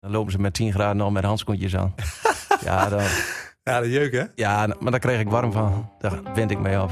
Dan lopen ze met 10 graden al met handschoentjes aan. ja, dan, Ja, de jeuk hè? ja, maar daar kreeg ik warm van. Daar wend ik mee op.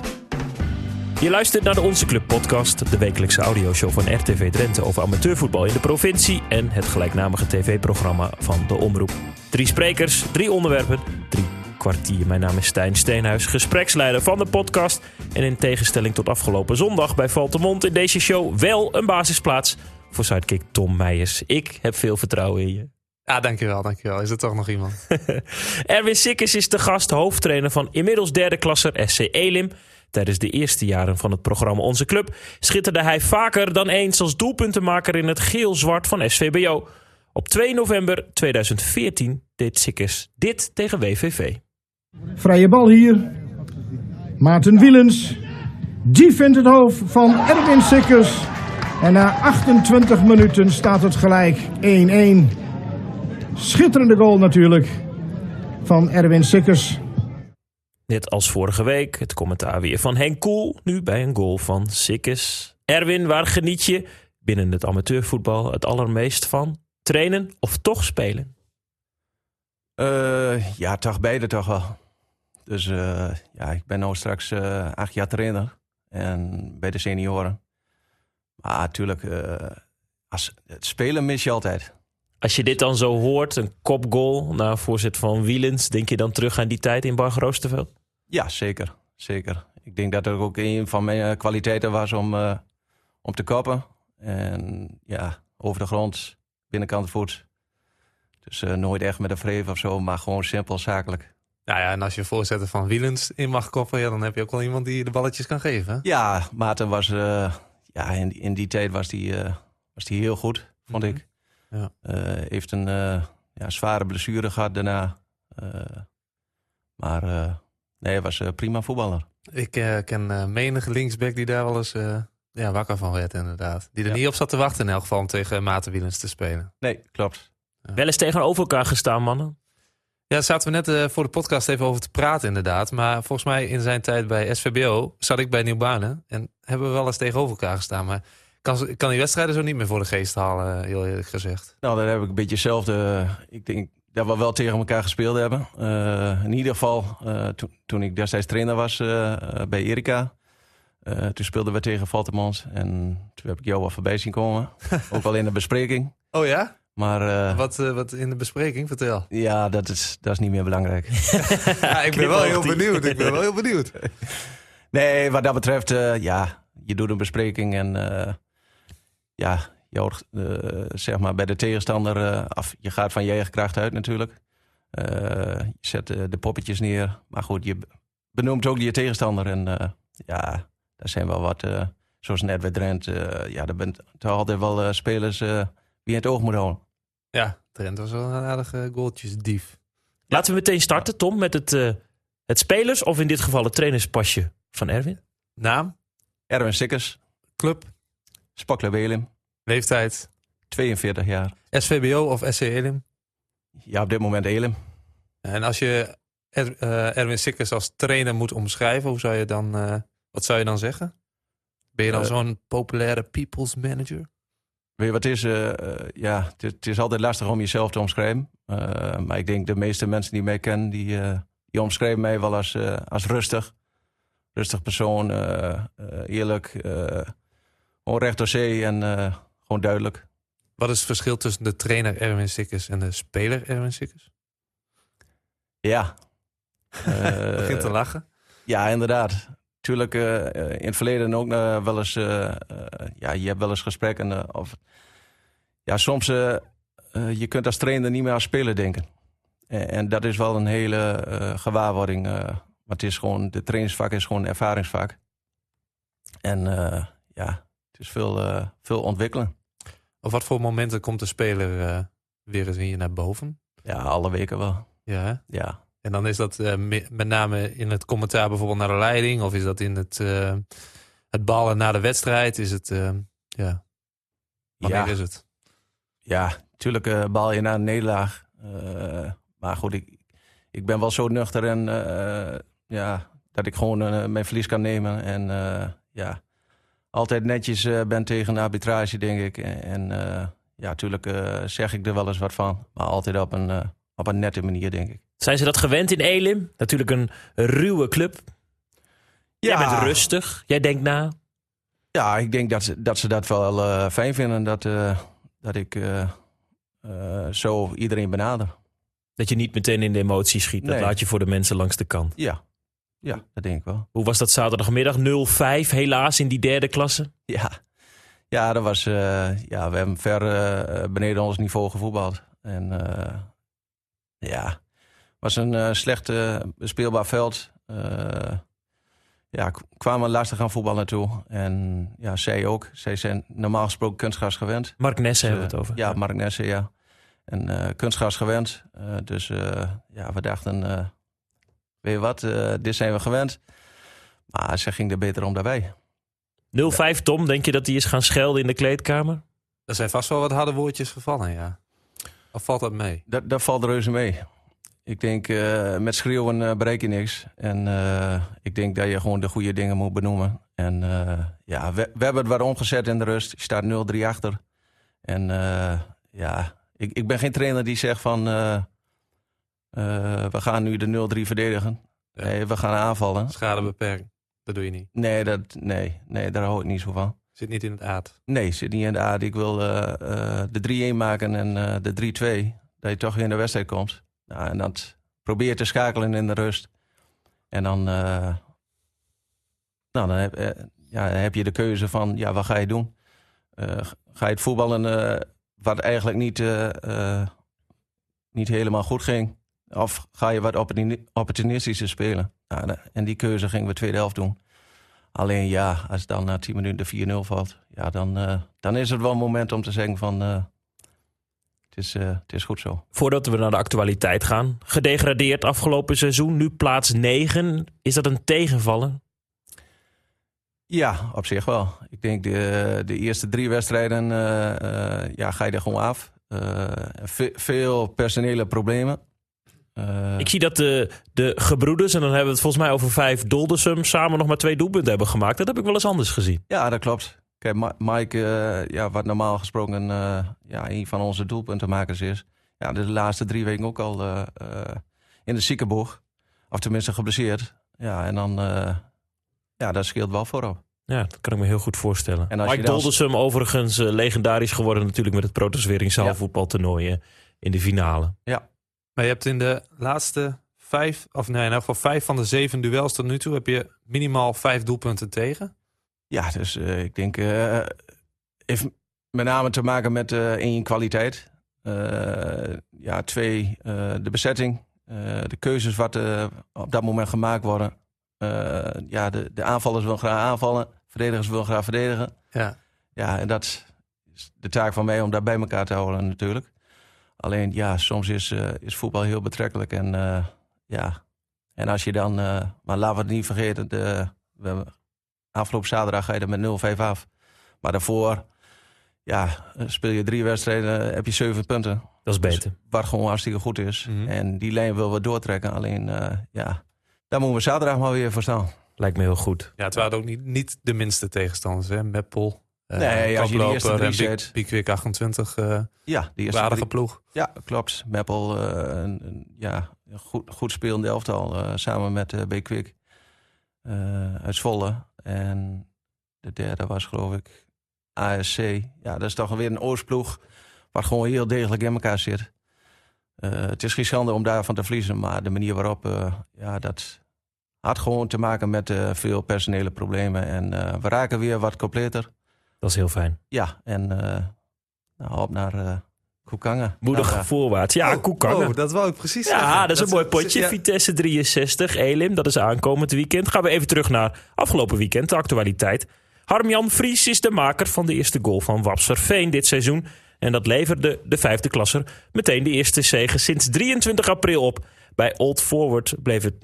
Je luistert naar de Onze Club podcast, de wekelijkse audioshow van RTV Drenthe over amateurvoetbal in de provincie en het gelijknamige tv-programma van de Omroep. Drie sprekers, drie onderwerpen, drie kwartier. Mijn naam is Stijn Steenhuis, gespreksleider van de podcast. En in tegenstelling tot afgelopen zondag bij Valtemont in deze show wel een basisplaats voor sidekick Tom Meijers. Ik heb veel vertrouwen in je. Ja, dankjewel, dankjewel. Is er toch nog iemand? Erwin Sikkes is de gast, hoofdtrainer van inmiddels derde klasser SC Elim. Tijdens de eerste jaren van het programma Onze Club schitterde hij vaker dan eens als doelpuntenmaker in het geel-zwart van SVBO. Op 2 november 2014 deed Sikkes dit tegen WVV. Vrije bal hier. Maarten Wielens. Die vindt het hoofd van Erwin Sikkers. En na 28 minuten staat het gelijk 1-1. Schitterende goal natuurlijk van Erwin Sikkers. Net als vorige week het commentaar weer van Henk Koel, nu bij een goal van Sikkes. Erwin, waar geniet je binnen het amateurvoetbal het allermeest van? Trainen of toch spelen? Eh, ja, toch beide toch wel. Dus eh, ja, ik ben nu straks eh, acht jaar trainer. En bij de senioren. Maar natuurlijk, eh, als, het spelen mis je altijd. Als je dit dan zo hoort, een kopgoal na voorzet van Wielens, denk je dan terug aan die tijd in Bar Roosterveld? Ja, zeker. Zeker. Ik denk dat het ook een van mijn eh, kwaliteiten was om, eh, om te koppen. En ja, over de grond, binnenkant voet. Dus eh, nooit echt met een vreef of zo, maar gewoon simpel zakelijk. Nou ja, en als je voorzetter van Wielens in mag koppen, ja, dan heb je ook wel iemand die de balletjes kan geven. hè? Ja, Maarten was, eh, ja, in, in die tijd was die, eh, was die heel goed, vond Mhm. ik. Ja. Eh, heeft een eh, ja, zware blessure gehad daarna. Eh, maar eh, nee, hij was prima voetballer. Ik ken menige linksback die daar wel eens eh, ja, wakker van werd, inderdaad. Die er Ja. niet op zat te wachten in elk geval om tegen Maarten Wielens te spelen. Nee, klopt. Wel eens tegenover elkaar gestaan, mannen. Ja, daar zaten we net eh, voor de podcast even over te praten, inderdaad. Maar volgens mij in zijn tijd bij SVBO zat ik bij Nieuwbanen. En hebben we wel eens tegenover elkaar gestaan. Maar kan, kan die wedstrijden zo niet meer voor de geest halen, heel eerlijk gezegd. Nou, daar heb ik een beetje hetzelfde. Ik denk dat we wel tegen elkaar gespeeld hebben. Eh, in ieder geval, eh, toen- toen ik destijds trainer was eh, eh, bij Erika. eh, toen speelden we tegen Valtemons. En toen heb ik jou wel voorbij zien komen. Ook wel in de bespreking. Oh ja? Maar eh, Wat, eh, wat in de bespreking? Vertel. ja, dat is, dat is niet meer belangrijk. Ja, ik ben wel heel benieuwd. Ik ben wel heel benieuwd. Nee, wat dat betreft, eh, ja, je doet een bespreking en eh, ja, je eh, zeg maar bij de tegenstander eh, af. Je gaat van je eigen kracht uit natuurlijk. Eh, je zet de poppetjes neer. Maar goed, je benoemt ook je tegenstander. En eh, ja, daar zijn wel wat, eh, zoals net bij Drent. eh, ja, er bent toch altijd wel eh, spelers eh, wie je in het oog moet houden. Ja, Trent was wel een aardige goaltjesdief. Laten we meteen starten, Tom, met het, eh, het spelers, of in dit geval het trainerspasje van Erwin. Naam, Erwin Sikkers, club, Spakler Welim, leeftijd, 42 jaar. SVBO of SC Elim. Ja, op dit moment Elim. En als je Er- eh, Erwin Sikkers als trainer moet omschrijven, hoe zou je dan, eh, wat zou je dan zeggen? Ben je dan Eh, zo'n populaire people's manager? Weet je wat het is? ja, het, is- altijd lastig om jezelf te omschrijven. Maar ik denk de meeste mensen die mij kennen, die, die omschrijven mij wel als, als rustig. Rustig persoon, eerlijk, gewoon recht door zee en eh, gewoon duidelijk. Wat is het verschil tussen de trainer Erwin Sikkers en de speler Erwin Sikkers? Ja. Eh, Begint te lachen. Ja, inderdaad. Tuurlijk, eh, in het verleden ook wel eens... ja, je hebt wel eens gesprekken. of, ja, soms... je kunt als trainer niet meer als speler denken. En, en dat is wel een hele gewaarwording. maar het is gewoon... De trainingsvak is gewoon een ervaringsvak. En ja, is veel, eh, veel ontwikkelen. Op wat voor momenten komt de speler eh, weer eens hier naar boven? Ja, alle weken wel. Ja, hè? Ja. En dan is dat eh, me- met name in het commentaar bijvoorbeeld naar de leiding, of is dat in het, het ballen na de wedstrijd? Is het, ja, wanneer Ja. is het? Ja, natuurlijk bal je na een nederlaag. Maar goed, ik, ik ben wel zo nuchter en ja, dat ik gewoon mijn verlies kan nemen. En ja, altijd netjes eh, ben tegen de arbitrage, denk ik. En, eh, ja, natuurlijk eh, zeg ik er wel eens wat van. Maar altijd op een, op een nette manier, denk ik. Zijn ze dat gewend in Elim? Natuurlijk een ruwe club. Jij bent rustig. Jij denkt na. Ja, ik denk dat ze dat, ze dat wel fijn vinden. Dat, dat ik zo iedereen benader. Dat je niet meteen in de emotie schiet. Dat Nee. laat je voor de mensen langs de kant. Ja. Ja, dat denk ik wel. Hoe was dat zaterdagmiddag? 0-5 helaas in die derde klasse. Ja, ja, dat was, eh, ja we hebben ver eh, beneden ons niveau gevoetbald. En eh, ja, het was een slecht speelbaar veld. Ja, kwamen lastig aan voetbal naartoe. En ja, zij ook. Zij zijn normaal gesproken kunstgras gewend. Mark Nessen Dus, hebben we het over. Ja, Mark Nessen, ja. En kunstgras gewend. Dus ja, we dachten, weet je wat, eh, dit zijn we gewend. Maar ze ging er beter om daarbij. 0-5 Tom, denk je dat hij is gaan schelden in de kleedkamer? Er zijn vast wel wat harde woordjes gevallen, ja. Of valt dat mee? Dat, dat valt reuze mee. Ik denk, eh, met schreeuwen eh, bereik je niks. En eh, ik denk dat je gewoon de goede dingen moet benoemen. En eh, ja, we, we hebben het wat omgezet in de rust. Je staat 0-3 achter. En eh, ja, ik, ik ben geen trainer die zegt van... eh, we gaan nu de 0-3 verdedigen. Ja. Nee, we gaan aanvallen. Schade beperken. Dat doe je niet. Nee, dat, nee, nee, daar ik niet zo van. Zit niet in het aard. Nee, zit niet in de aard. Ik wil eh, eh, de 3-1 maken en de 3-2. Dat je toch in de wedstrijd komt. Nou, en dat probeer te schakelen in de rust. En dan, nou, dan, heb, ja, dan heb je de keuze van, ja, wat ga je doen? Ga je het voetballen wat eigenlijk niet, niet helemaal goed ging? Of ga je wat opportuni- opportunistischer spelen? Nou, en die keuze gingen we tweede helft doen. Alleen ja, als dan na 10 minuten de 4-0 valt, ja, dan, eh, dan is het wel een moment om te zeggen van eh, het, is, eh, het is goed zo. Voordat we naar de actualiteit gaan. Gedegradeerd afgelopen seizoen, nu plaats 9. Is dat een tegenvallen? Ja, op zich wel. Ik denk de, de eerste drie wedstrijden ja, ga je er gewoon af. Ve- veel personele problemen. Eh, Ik zie dat de, de gebroeders, en dan hebben we het volgens mij over vijf Doldersum, samen nog maar twee doelpunten hebben gemaakt. Dat heb ik wel eens anders gezien. Ja, dat klopt. Kijk, Ma- Mike, eh, ja, wat normaal gesproken eh, ja, een van onze doelpuntenmakers is. Ja, de laatste drie weken ook al in de ziekenboeg. Of tenminste geblesseerd. Ja, en dan... ja, dat scheelt wel voorop. Ja, dat kan ik me heel goed voorstellen. En Mike dan- Doldersum overigens legendarisch geworden natuurlijk met het Protoswering eh, in de finale. Maar je hebt in de laatste vijf, of nee, in elk geval vijf van de zeven duels tot nu toe, heb je minimaal vijf doelpunten tegen. Ja, dus eh, ik denk... eh heeft met name te maken met eh één, kwaliteit. Eh, ja, twee, eh, de bezetting. Eh, de keuzes wat eh, op dat moment gemaakt worden. Eh, ja, de, de aanvallers willen graag aanvallen. Verdedigers willen graag verdedigen. Ja. Ja, en dat is de taak van mij om dat bij elkaar te houden natuurlijk. Alleen ja, soms is, eh, is voetbal heel betrekkelijk. En eh, ja, en als je dan... eh, maar laten we het niet vergeten. De, we afgelopen zaterdag ga je er met 0-5 af. Maar daarvoor ja, speel je drie wedstrijden, heb je zeven punten. Dat is beter. Wat gewoon hartstikke goed is. Mhm. En die lijn willen we doortrekken. Alleen eh, ja, daar moeten we zaterdag maar weer voor staan. Lijkt me heel goed. Ja, het waren ook niet, niet de minste tegenstanders, hè. Meppel, Nee, als je die Koploper eerste drie zet. Piekwick 28, eh Ja, die eerste waardige ploeg. Ja, klopt. Meppel, eh, een, een- ja, een goed, goed spelende elftal eh, samen met eh B. Eh, uit Zwolle. En de derde was geloof ik ASC. Ja, dat is toch weer een Oostploeg wat gewoon heel degelijk in elkaar zit. Eh, het is geen schande om daarvan te verliezen, maar de manier waarop, eh, ja, dat had gewoon te maken met eh, veel personele problemen. En eh, we raken weer wat completer. Dat is heel fijn. Ja, en eh nou, op naar eh Koekanga. Moedig Nou, voorwaarts. Ja, oh, Koekangen. oh, dat wou ik precies Ja, zeggen. dat is een mooi potje. ja. Vitesse 63, Elim. Dat is aankomend weekend. Gaan we even terug naar afgelopen weekend, de actualiteit. Harm-Jan Vries is de maker van de eerste goal van Wapserveen dit seizoen. En dat leverde de vijfde klasser meteen de eerste zege sinds 23 april op. Bij Old Forward bleef het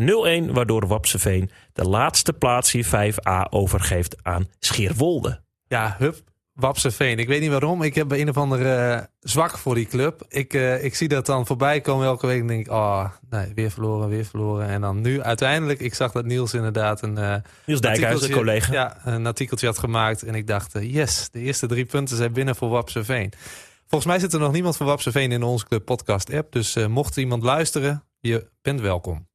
0-1, waardoor Wapserveen de laatste plaats hier 5A overgeeft aan Scheerwolde. Ja, hup. Wapseveen. Ik weet niet waarom. Ik heb een of andere eh, zwak voor die club. Ik, eh, ik zie dat dan voorbij komen elke week. En denk ik, oh, nee, weer verloren, weer verloren. En dan nu uiteindelijk, ik zag dat Niels inderdaad een, eh Niels Dijkhuizen, artikeltje- collega. Ja, een artikeltje had gemaakt. En ik dacht, yes, de eerste drie punten zijn binnen voor Wapseveen. Volgens mij zit er nog niemand van Wapseveen in onze club podcast app. Dus mocht iemand luisteren, je bent welkom.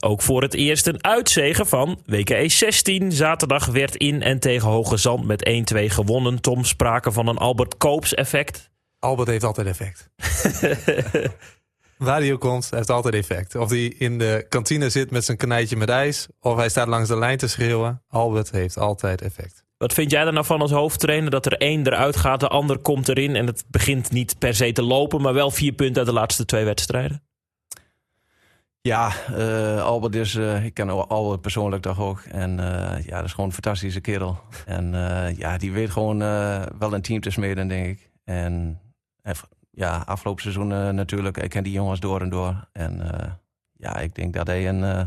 Ook voor het eerst een uitzegen van WKE 16. Zaterdag werd in en tegen Hoge Zand met 1-2 gewonnen. Tom sprake van een Albert Koops effect. Albert heeft altijd effect. Waar hij ook komt, heeft altijd effect. Of hij in de kantine zit met zijn kanijtje met ijs. Of hij staat langs de lijn te schreeuwen. Albert heeft altijd effect. Wat vind jij er nou van als hoofdtrainer? Dat er één eruit gaat, de ander komt erin. En het begint niet per se te lopen, maar wel vier punten uit de laatste twee wedstrijden. Ja, eh, Albert is, eh, ik ken Albert persoonlijk toch ook. En eh, ja, dat is gewoon een fantastische kerel. En eh, ja, die weet gewoon eh, wel een team te smeden, denk ik. En ja, afgelopen seizoen eh, natuurlijk, ik ken die jongens door en door. En eh, ja, ik denk dat hij een, eh,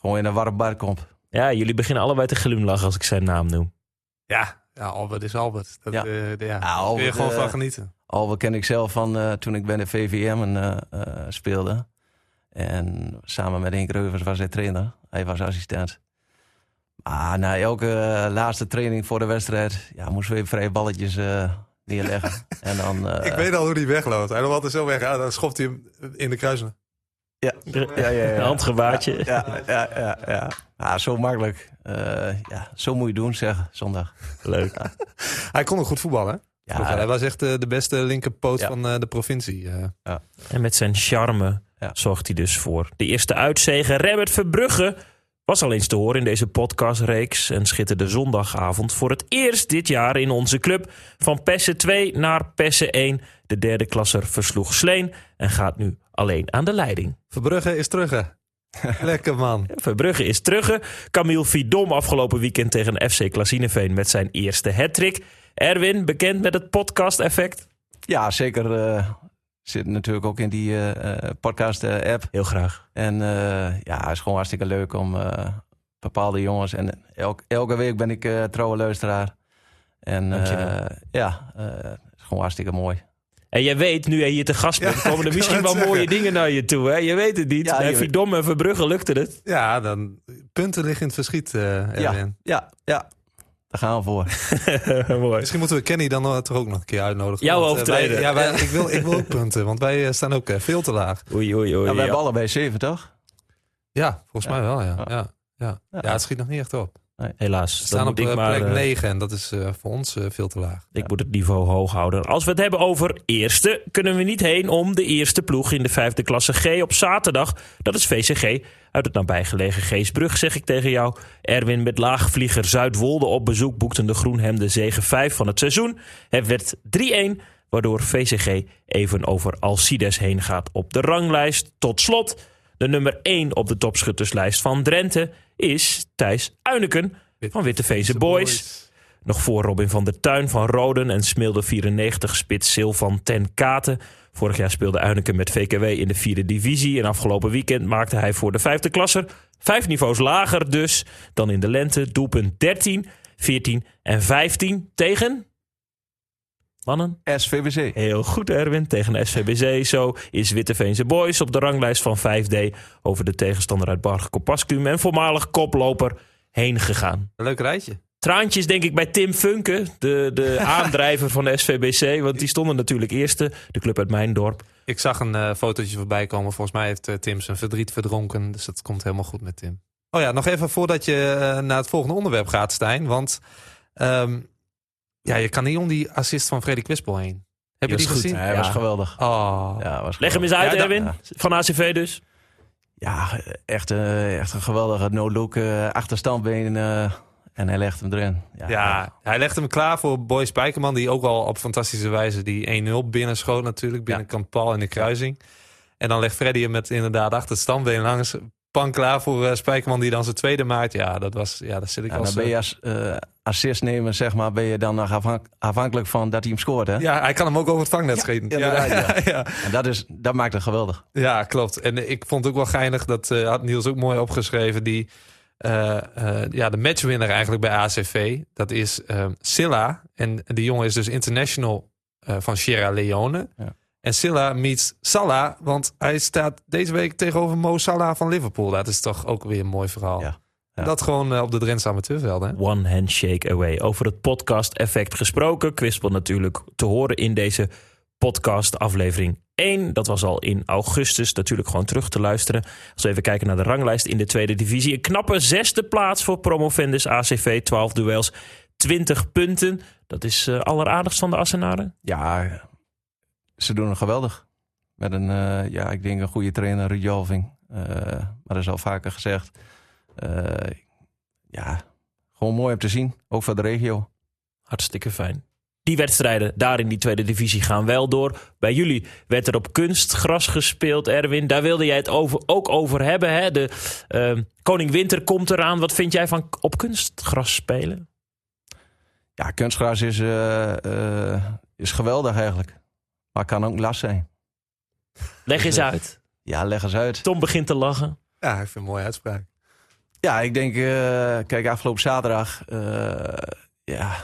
gewoon in een warm bar komt. Ja, jullie beginnen allebei te glimlachen als ik zijn naam noem. Ja, ja Albert is Albert. Dat, Ja. ja. Albert, kun je gewoon van genieten. Albert ken ik zelf van eh, toen ik bij de VVM eh, eh, speelde. En samen met Henk Reuvers was hij trainer. Hij was assistent. Maar na elke eh, laatste training voor de wedstrijd... Ja, moesten we even vrije balletjes eh, neerleggen. en dan, eh, Ik weet al hoe hij wegloopt. Hij loopt altijd zo weg. Ja, dan schopt hij hem in de kruisen. ja, ja, ja, ja. Een handgebaartje. Ja, ja, ja, ja. Ja, zo makkelijk. Eh, ja, zo moet je doen, zeg, zondag. Leuk. Hij kon ook goed voetballen. Ja, Hij was echt eh, de beste linkerpoot Ja. van eh, de provincie. eh. En met zijn charme Ja. zorgt hij dus voor de eerste uitzegen. Remmert Verbrugge was al eens te horen in deze podcastreeks en schitterde zondagavond voor het eerst dit jaar in onze club. Van Pessen 2 naar Pessen 1. De derde klasser versloeg Sleen en gaat nu alleen aan de leiding. Verbrugge is terug. hè? Lekker man. Verbrugge is terug. Camille Vidom afgelopen weekend tegen FC Klassineveen met zijn eerste hattrick. Erwin, bekend met het podcast-effect? ja zeker. eh, zit natuurlijk ook in die eh, podcast-app. Heel graag. En eh, ja, het is gewoon hartstikke leuk om eh, bepaalde jongens. En elk, elke week ben ik eh, trouwe luisteraar. En eh, ja, eh, het is gewoon hartstikke mooi. En jij weet, nu jij hier te gast bent, Ja, komen er misschien wel mooie dingen naar je toe. Hè? Je weet het niet. Ja, Bij je Vidom en Verbrugge lukte het. Ja, dan punten liggen in het verschiet, eh Ja, Erwin. ja, ja. Daar gaan we voor. Mooi. Misschien moeten we Kenny dan toch ook nog een keer uitnodigen. Jouw Want, eh, hoofdtrainer. wij- Ja, wij, ik, wil, ik wil ook punten, want wij eh, staan ook eh, veel te laag. Oei, oei, oei. Ja, we ja. hebben allebei zeven, toch? Ja, volgens Ja. mij wel, ja. Ja. Ja, ja. Ja. ja, het schiet nog niet echt op. Helaas. We staan op eh, maar, plek eh, 9 en dat is eh, voor ons eh, veel te laag. Ik moet het niveau hoog houden. Als we het hebben over eerste, kunnen we niet heen om de eerste ploeg in de vijfde klasse G op zaterdag. Dat is VCG uit het nabijgelegen Geesbrug, zeg ik tegen jou. Erwin met laagvlieger Zuidwolde op bezoek boekten de Groenhemden zegen 5 van het seizoen. Het werd 3-1, waardoor VCG even over Alcides heen gaat op de ranglijst. Tot slot, de nummer 1 op de topschutterslijst van Drenthe is Thijs Uineken van Witteveense Boys. Nog voor Robin van der Tuin van Roden en Smilde 94 spits Sil van Ten Katen. Vorig jaar speelde Uineken met VKW in de vierde divisie. En afgelopen weekend maakte hij voor de vijfde klasser vijf niveaus lager dus dan in de lente. Doelpunt 13, 14 en 15 tegen... Mannen? SVBC. Heel goed, Erwin. Tegen SVBC. Zo is Witteveense Boys op de ranglijst van 5D over de tegenstander uit Barge Kopaskum en voormalig koploper heen gegaan. Een leuk rijtje. Traantjes denk ik bij Tim Funke, de, de aandrijver van de SVBC. Want die stonden natuurlijk eerste, de club uit mijn dorp. Ik zag een eh, fotootje voorbij komen. Volgens mij heeft eh, Tim zijn verdriet verdronken. Dus dat komt helemaal goed met Tim. Oh ja, nog even voordat je eh, naar het volgende onderwerp gaat, Stijn. Want ehm, ja, je kan niet om die assist van Freddy Quispel heen. Heb je Die die was goed, gezien? Ja, hij Ja. was geweldig. Oh. Ja, was Leg hem eens uit, Ja, Erwin. Van ACV dus. Ja, echt, eh, echt een geweldige no-look eh, achterstandbeen. eh, en hij legt hem erin. Ja, Ja, hij legt hem klaar voor Boy Spijkerman. Die ook al op fantastische wijze die 1-0 binnenschoot natuurlijk. Binnenkant Paul in de kruising. En dan legt Freddy hem met inderdaad achter het standbeen langs. Pan klaar voor eh, Spijkerman die dan zijn tweede maakt. Ja, dat was, ja, dat zit ik Ja, als... dan ben je als eh, assist nemen, zeg maar, ben je dan nog afhank- afhankelijk van dat hij hem scoort. Hè? Ja, hij kan hem ook over het vangnet schieten. inderdaad, ja. ja. En dat, is, dat maakt het geweldig. Ja, klopt. En eh, ik vond het ook wel geinig, dat eh, had Niels ook mooi opgeschreven, die eh, eh, ja, de matchwinner eigenlijk bij ACV. Dat is eh, Silla. En die jongen is dus international eh, van Sierra Leone. Ja. En Silla meets Salah, want hij staat deze week tegenover Mo Salah van Liverpool. Dat is toch ook weer een mooi verhaal. Ja. Ja. Dat gewoon eh, op de Drentse amateurvelden. One handshake away. Over het podcast-effect gesproken. Kwispel natuurlijk te horen in deze podcast aflevering 1. Dat was al in augustus. Natuurlijk gewoon terug te luisteren. Als we even kijken naar de ranglijst in de tweede divisie. Een knappe zesde plaats voor promovendus ACV. 12 duels, 20 punten. Dat is eh alleraardigst van de Assenaren. Ja, ze doen het geweldig. Met een, eh, ja, ik denk een goede trainer, Ruud. Eh, maar dat is al vaker gezegd. Eh, ja, gewoon mooi om te zien. Ook voor de regio. Hartstikke fijn. Die wedstrijden daar in die tweede divisie gaan wel door. Bij jullie werd er op kunstgras gespeeld, Erwin. Daar wilde jij het over, ook over hebben. Hè? De ehm, Koning Winter komt eraan. Wat vind jij van op kunstgras spelen? Ja, kunstgras is, is geweldig eigenlijk. Maar kan ook last zijn. Leg eens Dus, eh, uit. Ja, leg eens uit. Tom begint te lachen. Ja, ik vind een mooie uitspraak. Ja, ik denk, eh, kijk, afgelopen zaterdag, eh, ja,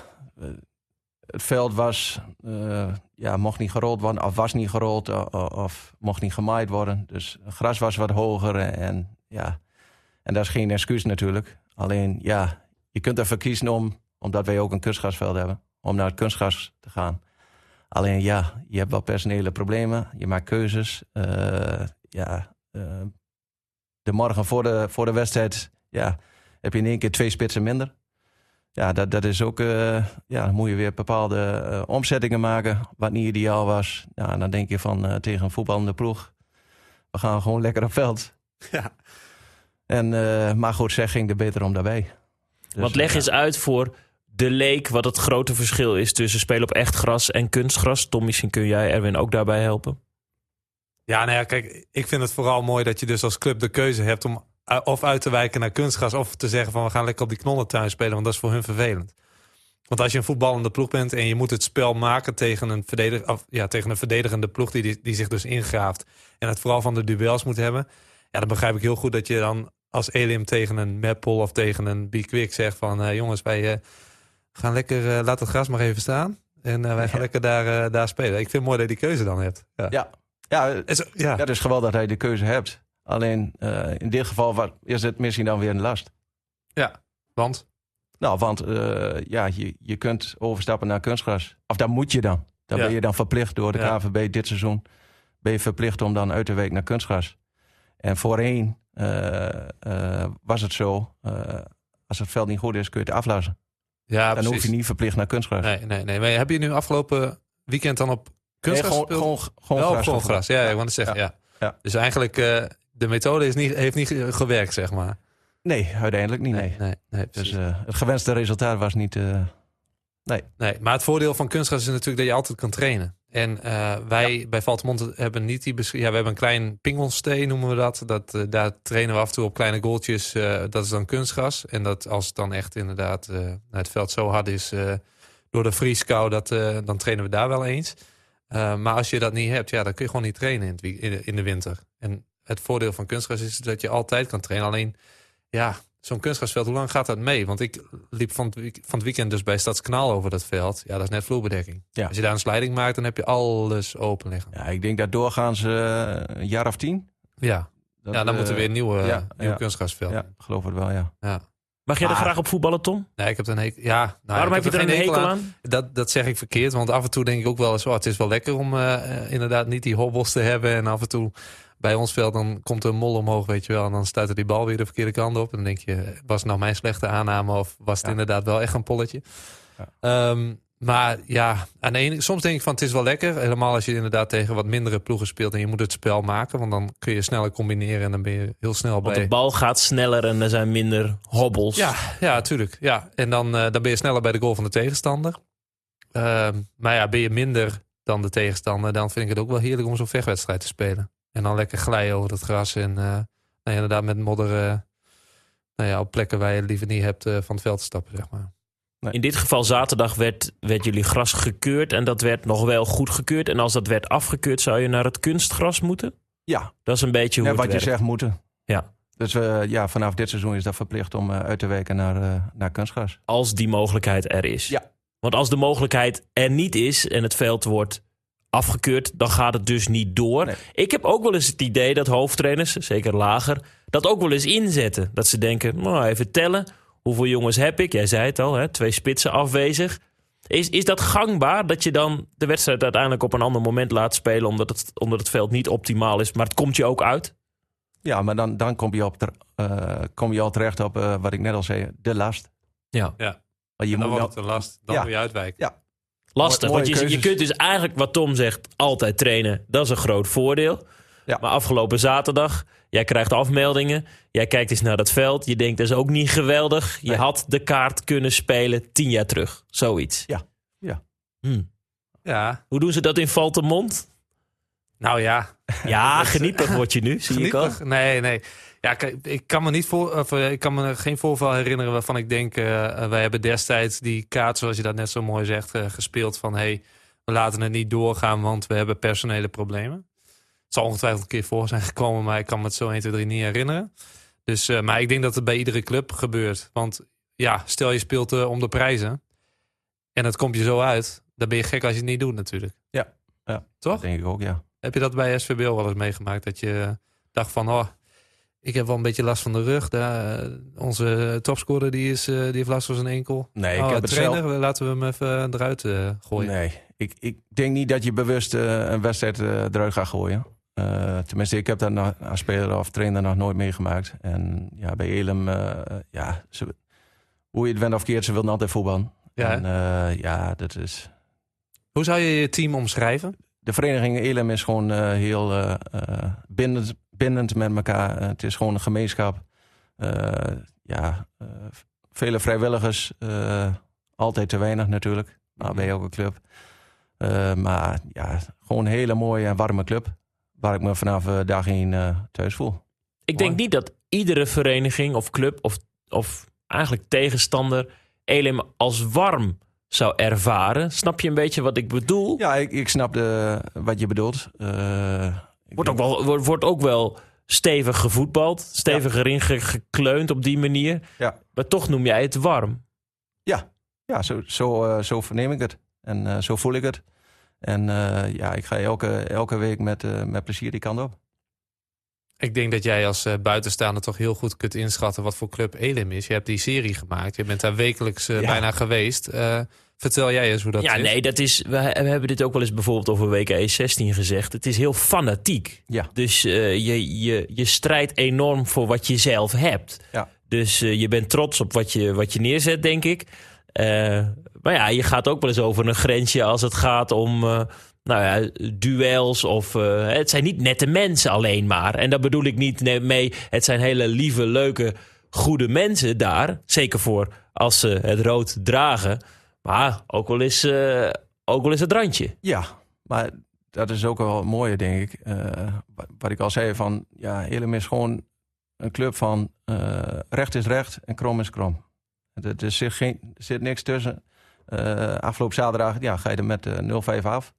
het veld was, eh, ja, mocht niet gerold worden, of was niet gerold, of mocht niet gemaaid worden. Dus het gras was wat hoger en ja, en dat is geen excuus natuurlijk. Alleen, ja, je kunt ervoor kiezen om, omdat wij ook een kunstgrasveld hebben, om naar het kunstgras te gaan. Alleen, ja, je hebt wel personele problemen, je maakt keuzes. eh, ja, eh, de morgen voor de, voor de wedstrijd ja, heb je in één keer twee spitsen minder. Ja, dat, dat is ook, eh, ja, dan moet je weer bepaalde omzettingen maken, wat niet ideaal was. Ja, en dan denk je van tegen een voetballende ploeg, we gaan gewoon lekker op veld. Ja. En, eh, maar goed, zeg ging er beter om daarbij. Dus, Want leg ja. eens uit voor de leek wat het grote verschil is tussen spelen op echt gras en kunstgras. Tom, misschien kun jij Erwin ook daarbij helpen. Ja, nou ja, kijk, ik vind het vooral mooi dat je dus als club de keuze hebt om uh, of uit te wijken naar kunstgras of te zeggen van we gaan lekker op die knollentuin spelen, want dat is voor hun vervelend. Want als je een voetballende ploeg bent en je moet het spel maken tegen een, verdedig, ja, tegen een verdedigende ploeg die, die, zich dus ingraaft en het vooral van de duels moet hebben, ja, dan begrijp ik heel goed dat je dan als Elim tegen een Meppel of tegen een Bikwik zegt van eh, jongens, wij eh, gaan lekker, eh, laat het gras maar even staan en eh, wij gaan Ja. lekker daar, eh, daar spelen. Ik vind het mooi dat je die keuze dan hebt. Ja. Ja, ja, het is geweldig dat je de keuze hebt. Alleen in dit geval is het misschien dan weer een last. Ja, want? Nou, want ja, je, je kunt overstappen naar kunstgras. Of dat moet je dan. Dan Ja. ben je dan verplicht door de Ja. KVB dit seizoen. Ben je verplicht om dan uit te wijken naar kunstgras. En voorheen eh, was het zo, als het veld niet goed is, kun je het aflassen. Ja, dan hoef je niet verplicht naar kunstgras. Nee, nee, nee. Maar heb je nu afgelopen weekend dan op kunstgras Nee, gewoon, gewoon, gewoon Wel gras. gewoon gras. Ja, ik wou het zeggen. Ja. Ja. Dus eigenlijk, eh, de methode is niet, heeft niet ge- gewerkt, zeg maar. Nee, uiteindelijk niet. Nee. nee, nee Dus eh, het gewenste resultaat was niet. eh, nee. Maar het voordeel van kunstgras is natuurlijk dat je altijd kan trainen. En eh, wij bij Valtemont hebben niet die Ja, we hebben een klein pingelsteen, noemen we dat. dat eh, daar trainen we af en toe op kleine goaltjes. eh, dat is dan kunstgras. En dat als het dan echt inderdaad het veld zo hard is door de vrieskou, dat, dan trainen we daar wel eens. Maar als je dat niet hebt, ja, dan kun je gewoon niet trainen in, in de winter. En het voordeel van kunstgras is dat je altijd kan trainen. Alleen, ja, zo'n kunstgrasveld, hoe lang gaat dat mee? Want ik liep van het, week- van het weekend dus bij Stadskanaal over dat veld. Ja, dat is net vloerbedekking. Ja. Als je daar een slijding maakt, dan heb je alles open liggen. ja, ik denk dat doorgaans eh, een jaar of tien. Ja, Dat, ja dan moet er eh, weer een nieuwe, ja, nieuwe ja. kunstgrasveld. Ja, geloof het wel, ja. Ja. Mag jij er graag op voetballen, Tom? Nee, ik heb er een hekel. Ja, nou, Waarom ik heb je er geen een hekel aan? Dat, dat zeg ik verkeerd, want af en toe denk ik ook wel eens... Oh, het is wel lekker om eh, eh, inderdaad niet die hobbels te hebben. En af en toe bij ons veld dan komt er een mol omhoog, weet je wel. En dan stuit er die bal weer de verkeerde kant op. En dan denk je, was het nou mijn slechte aanname... of was het Ja. inderdaad wel echt een polletje? Ja. Ehm, maar ja, aan de ene, soms denk ik van het is wel lekker. Helemaal als je inderdaad tegen wat mindere ploegen speelt... en je moet het spel maken, want dan kun je sneller combineren... en dan ben je heel snel Want bij... de bal gaat sneller en er zijn minder hobbels. Ja, ja, tuurlijk. Ja. En dan, eh, dan ben je sneller bij de goal van de tegenstander. Ehm, maar ja, ben je minder dan de tegenstander, dan vind ik het ook wel heerlijk om zo'n vechtwedstrijd te spelen. En dan lekker glijden over het gras en eh, nou ja, inderdaad met modder eh, nou ja, op plekken waar je het liever niet hebt eh, van het veld te stappen, zeg maar. In dit geval zaterdag werd, werd jullie gras gekeurd en dat werd nog wel goed gekeurd. En als dat werd afgekeurd, zou je naar het kunstgras moeten? Ja, Dat is een beetje hoe het wat je zegt moeten. Ja. Dus eh, ja, vanaf dit seizoen is dat verplicht om uit te wijken naar, naar kunstgras. Als die mogelijkheid er is. Ja. Want als de mogelijkheid er niet is en het veld wordt afgekeurd, dan gaat het dus niet door. Nee. Ik heb ook wel eens het idee dat hoofdtrainers, zeker lager, dat ook wel eens inzetten. Dat ze denken, nou even tellen, hoeveel jongens heb ik? Jij zei het al, hè, twee spitsen afwezig. Is, is dat gangbaar dat je dan de wedstrijd uiteindelijk op een ander moment laat spelen omdat het, omdat het veld niet optimaal is, maar het komt je ook uit? Ja, maar dan, dan kom, je op ter- eh, kom je al terecht op eh, wat ik net al zei, de last. Ja. Ja. Want je dan moet wordt wel- het een last. Dan Ja. moet je uitwijken. Lastig, want je, je kunt dus eigenlijk, wat Tom zegt, altijd trainen. Dat is een groot voordeel. Ja. Maar afgelopen zaterdag, jij krijgt afmeldingen. Jij kijkt eens naar dat veld. Je denkt, dat is ook niet geweldig. Je Nee. had de kaart kunnen spelen tien jaar terug. Zoiets. Ja. Ja. Hm. Ja. Hoe doen ze dat in Valtemont? Nou ja, Ja, genietig word je nu, zie ik al. Nee, nee. Ja, kijk, ik kan me niet voor, of, eh, ik kan me geen voorval herinneren waarvan ik denk, eh, eh, wij hebben destijds die kaart, zoals je dat net zo mooi zegt, gespeeld van hey, we laten het niet doorgaan, want we hebben personele problemen. Het zal ongetwijfeld een keer voor zijn gekomen, maar ik kan me het zo 1, 2, 3 niet herinneren. Dus, maar ik denk dat het bij iedere club gebeurt. Want ja, stel je speelt om de prijzen en het komt je zo uit, dan ben je gek als je het niet doet natuurlijk. Ja. Ja. Toch? Dat denk ik ook, ja. Heb je dat bij SVBO wel eens meegemaakt? Dat je dacht van, oh, ik heb wel een beetje last van de rug. Daar, eh, onze topscorer die, is, eh, die heeft last van zijn enkel. Nee, ik oh, heb het trainer, zelf... laten we hem even eruit eh, gooien. Nee, ik, ik denk niet dat je bewust een wedstrijd eruit gaat gooien. Tenminste, ik heb dat nog, als speler of trainer nog nooit meegemaakt. En ja, bij Elem, ja, ze, hoe je het went of keert, ze wilden altijd voetballen. Ja, en ja, dat is... Hoe zou je je team omschrijven? De vereniging Elem is gewoon heel bindend, bindend met elkaar. Eh, het is gewoon een gemeenschap. Eh, ja, eh, vele vrijwilligers. altijd te weinig natuurlijk. Maar bij elke club. Maar ja, gewoon een hele mooie en warme club. Waar ik me vanaf dag eh, thuis voel. Ik denk niet dat iedere vereniging of club of, of eigenlijk tegenstander Elim als warm zou ervaren. Snap je een beetje wat ik bedoel? Ja, ik, ik snap de, wat je bedoelt. Wordt, ook wel, wordt, wordt ook wel stevig gevoetbald. Stevig erin ge- gekleund op die manier. Ja. Maar toch noem jij het warm. Ja, zo, zo, eh, zo verneem ik het. En eh, zo voel ik het. En eh, ja, ik ga elke, elke week met, eh, met plezier die kant op. Ik denk dat jij als eh, buitenstaander toch heel goed kunt inschatten wat voor club Elim is. Je hebt die serie gemaakt. Je bent daar wekelijks Ja. bijna geweest. Vertel jij eens hoe dat ja, is. nee, dat is. We, hebben dit ook wel eens bijvoorbeeld over WK 16 gezegd. Het is heel fanatiek. Ja. Dus eh, je, je, je strijdt enorm voor wat je zelf hebt. Ja. Dus eh, je bent trots op wat je, wat je neerzet, denk ik. Eh, maar ja, je gaat ook wel eens over een grensje als het gaat om. nou ja, duels of het zijn niet nette mensen alleen maar. En daar bedoel ik niet mee. Het zijn hele lieve, leuke, goede mensen daar. Zeker voor als ze het rood dragen. Maar ook wel eens, eh, ook wel eens het randje. Ja, maar dat is ook wel het mooie, denk ik. Eh, wat, ik al zei, van ja, Elem is gewoon een club van eh, recht is recht en krom is krom. Er, er, zit, geen, er zit niks tussen. Eh, afgelopen zaterdag ja, ga je er met eh 0-5 af.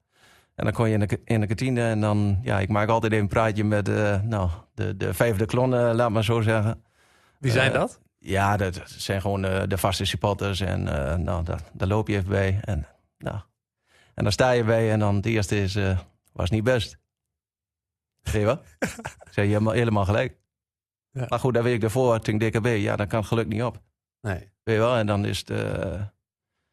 En dan kon je in de, in de kantine en dan, ja, ik maak altijd even een praatje met eh, nou, de, de vijfde klon, eh, laat maar zo zeggen. Wie zijn dat? Ja, dat zijn gewoon eh, de vaste supporters. En eh, nou, daar, daar loop je even bij. En, nou, en dan sta je bij en dan het eerste is, eh, was niet best. Zie je wel? Ik zei, je helemaal, gelijk. Ja. Maar goed, daar weet ik ervoor, toen DKB, ja, dan kan het geluk niet op. Nee. Weet je wel? En dan is het,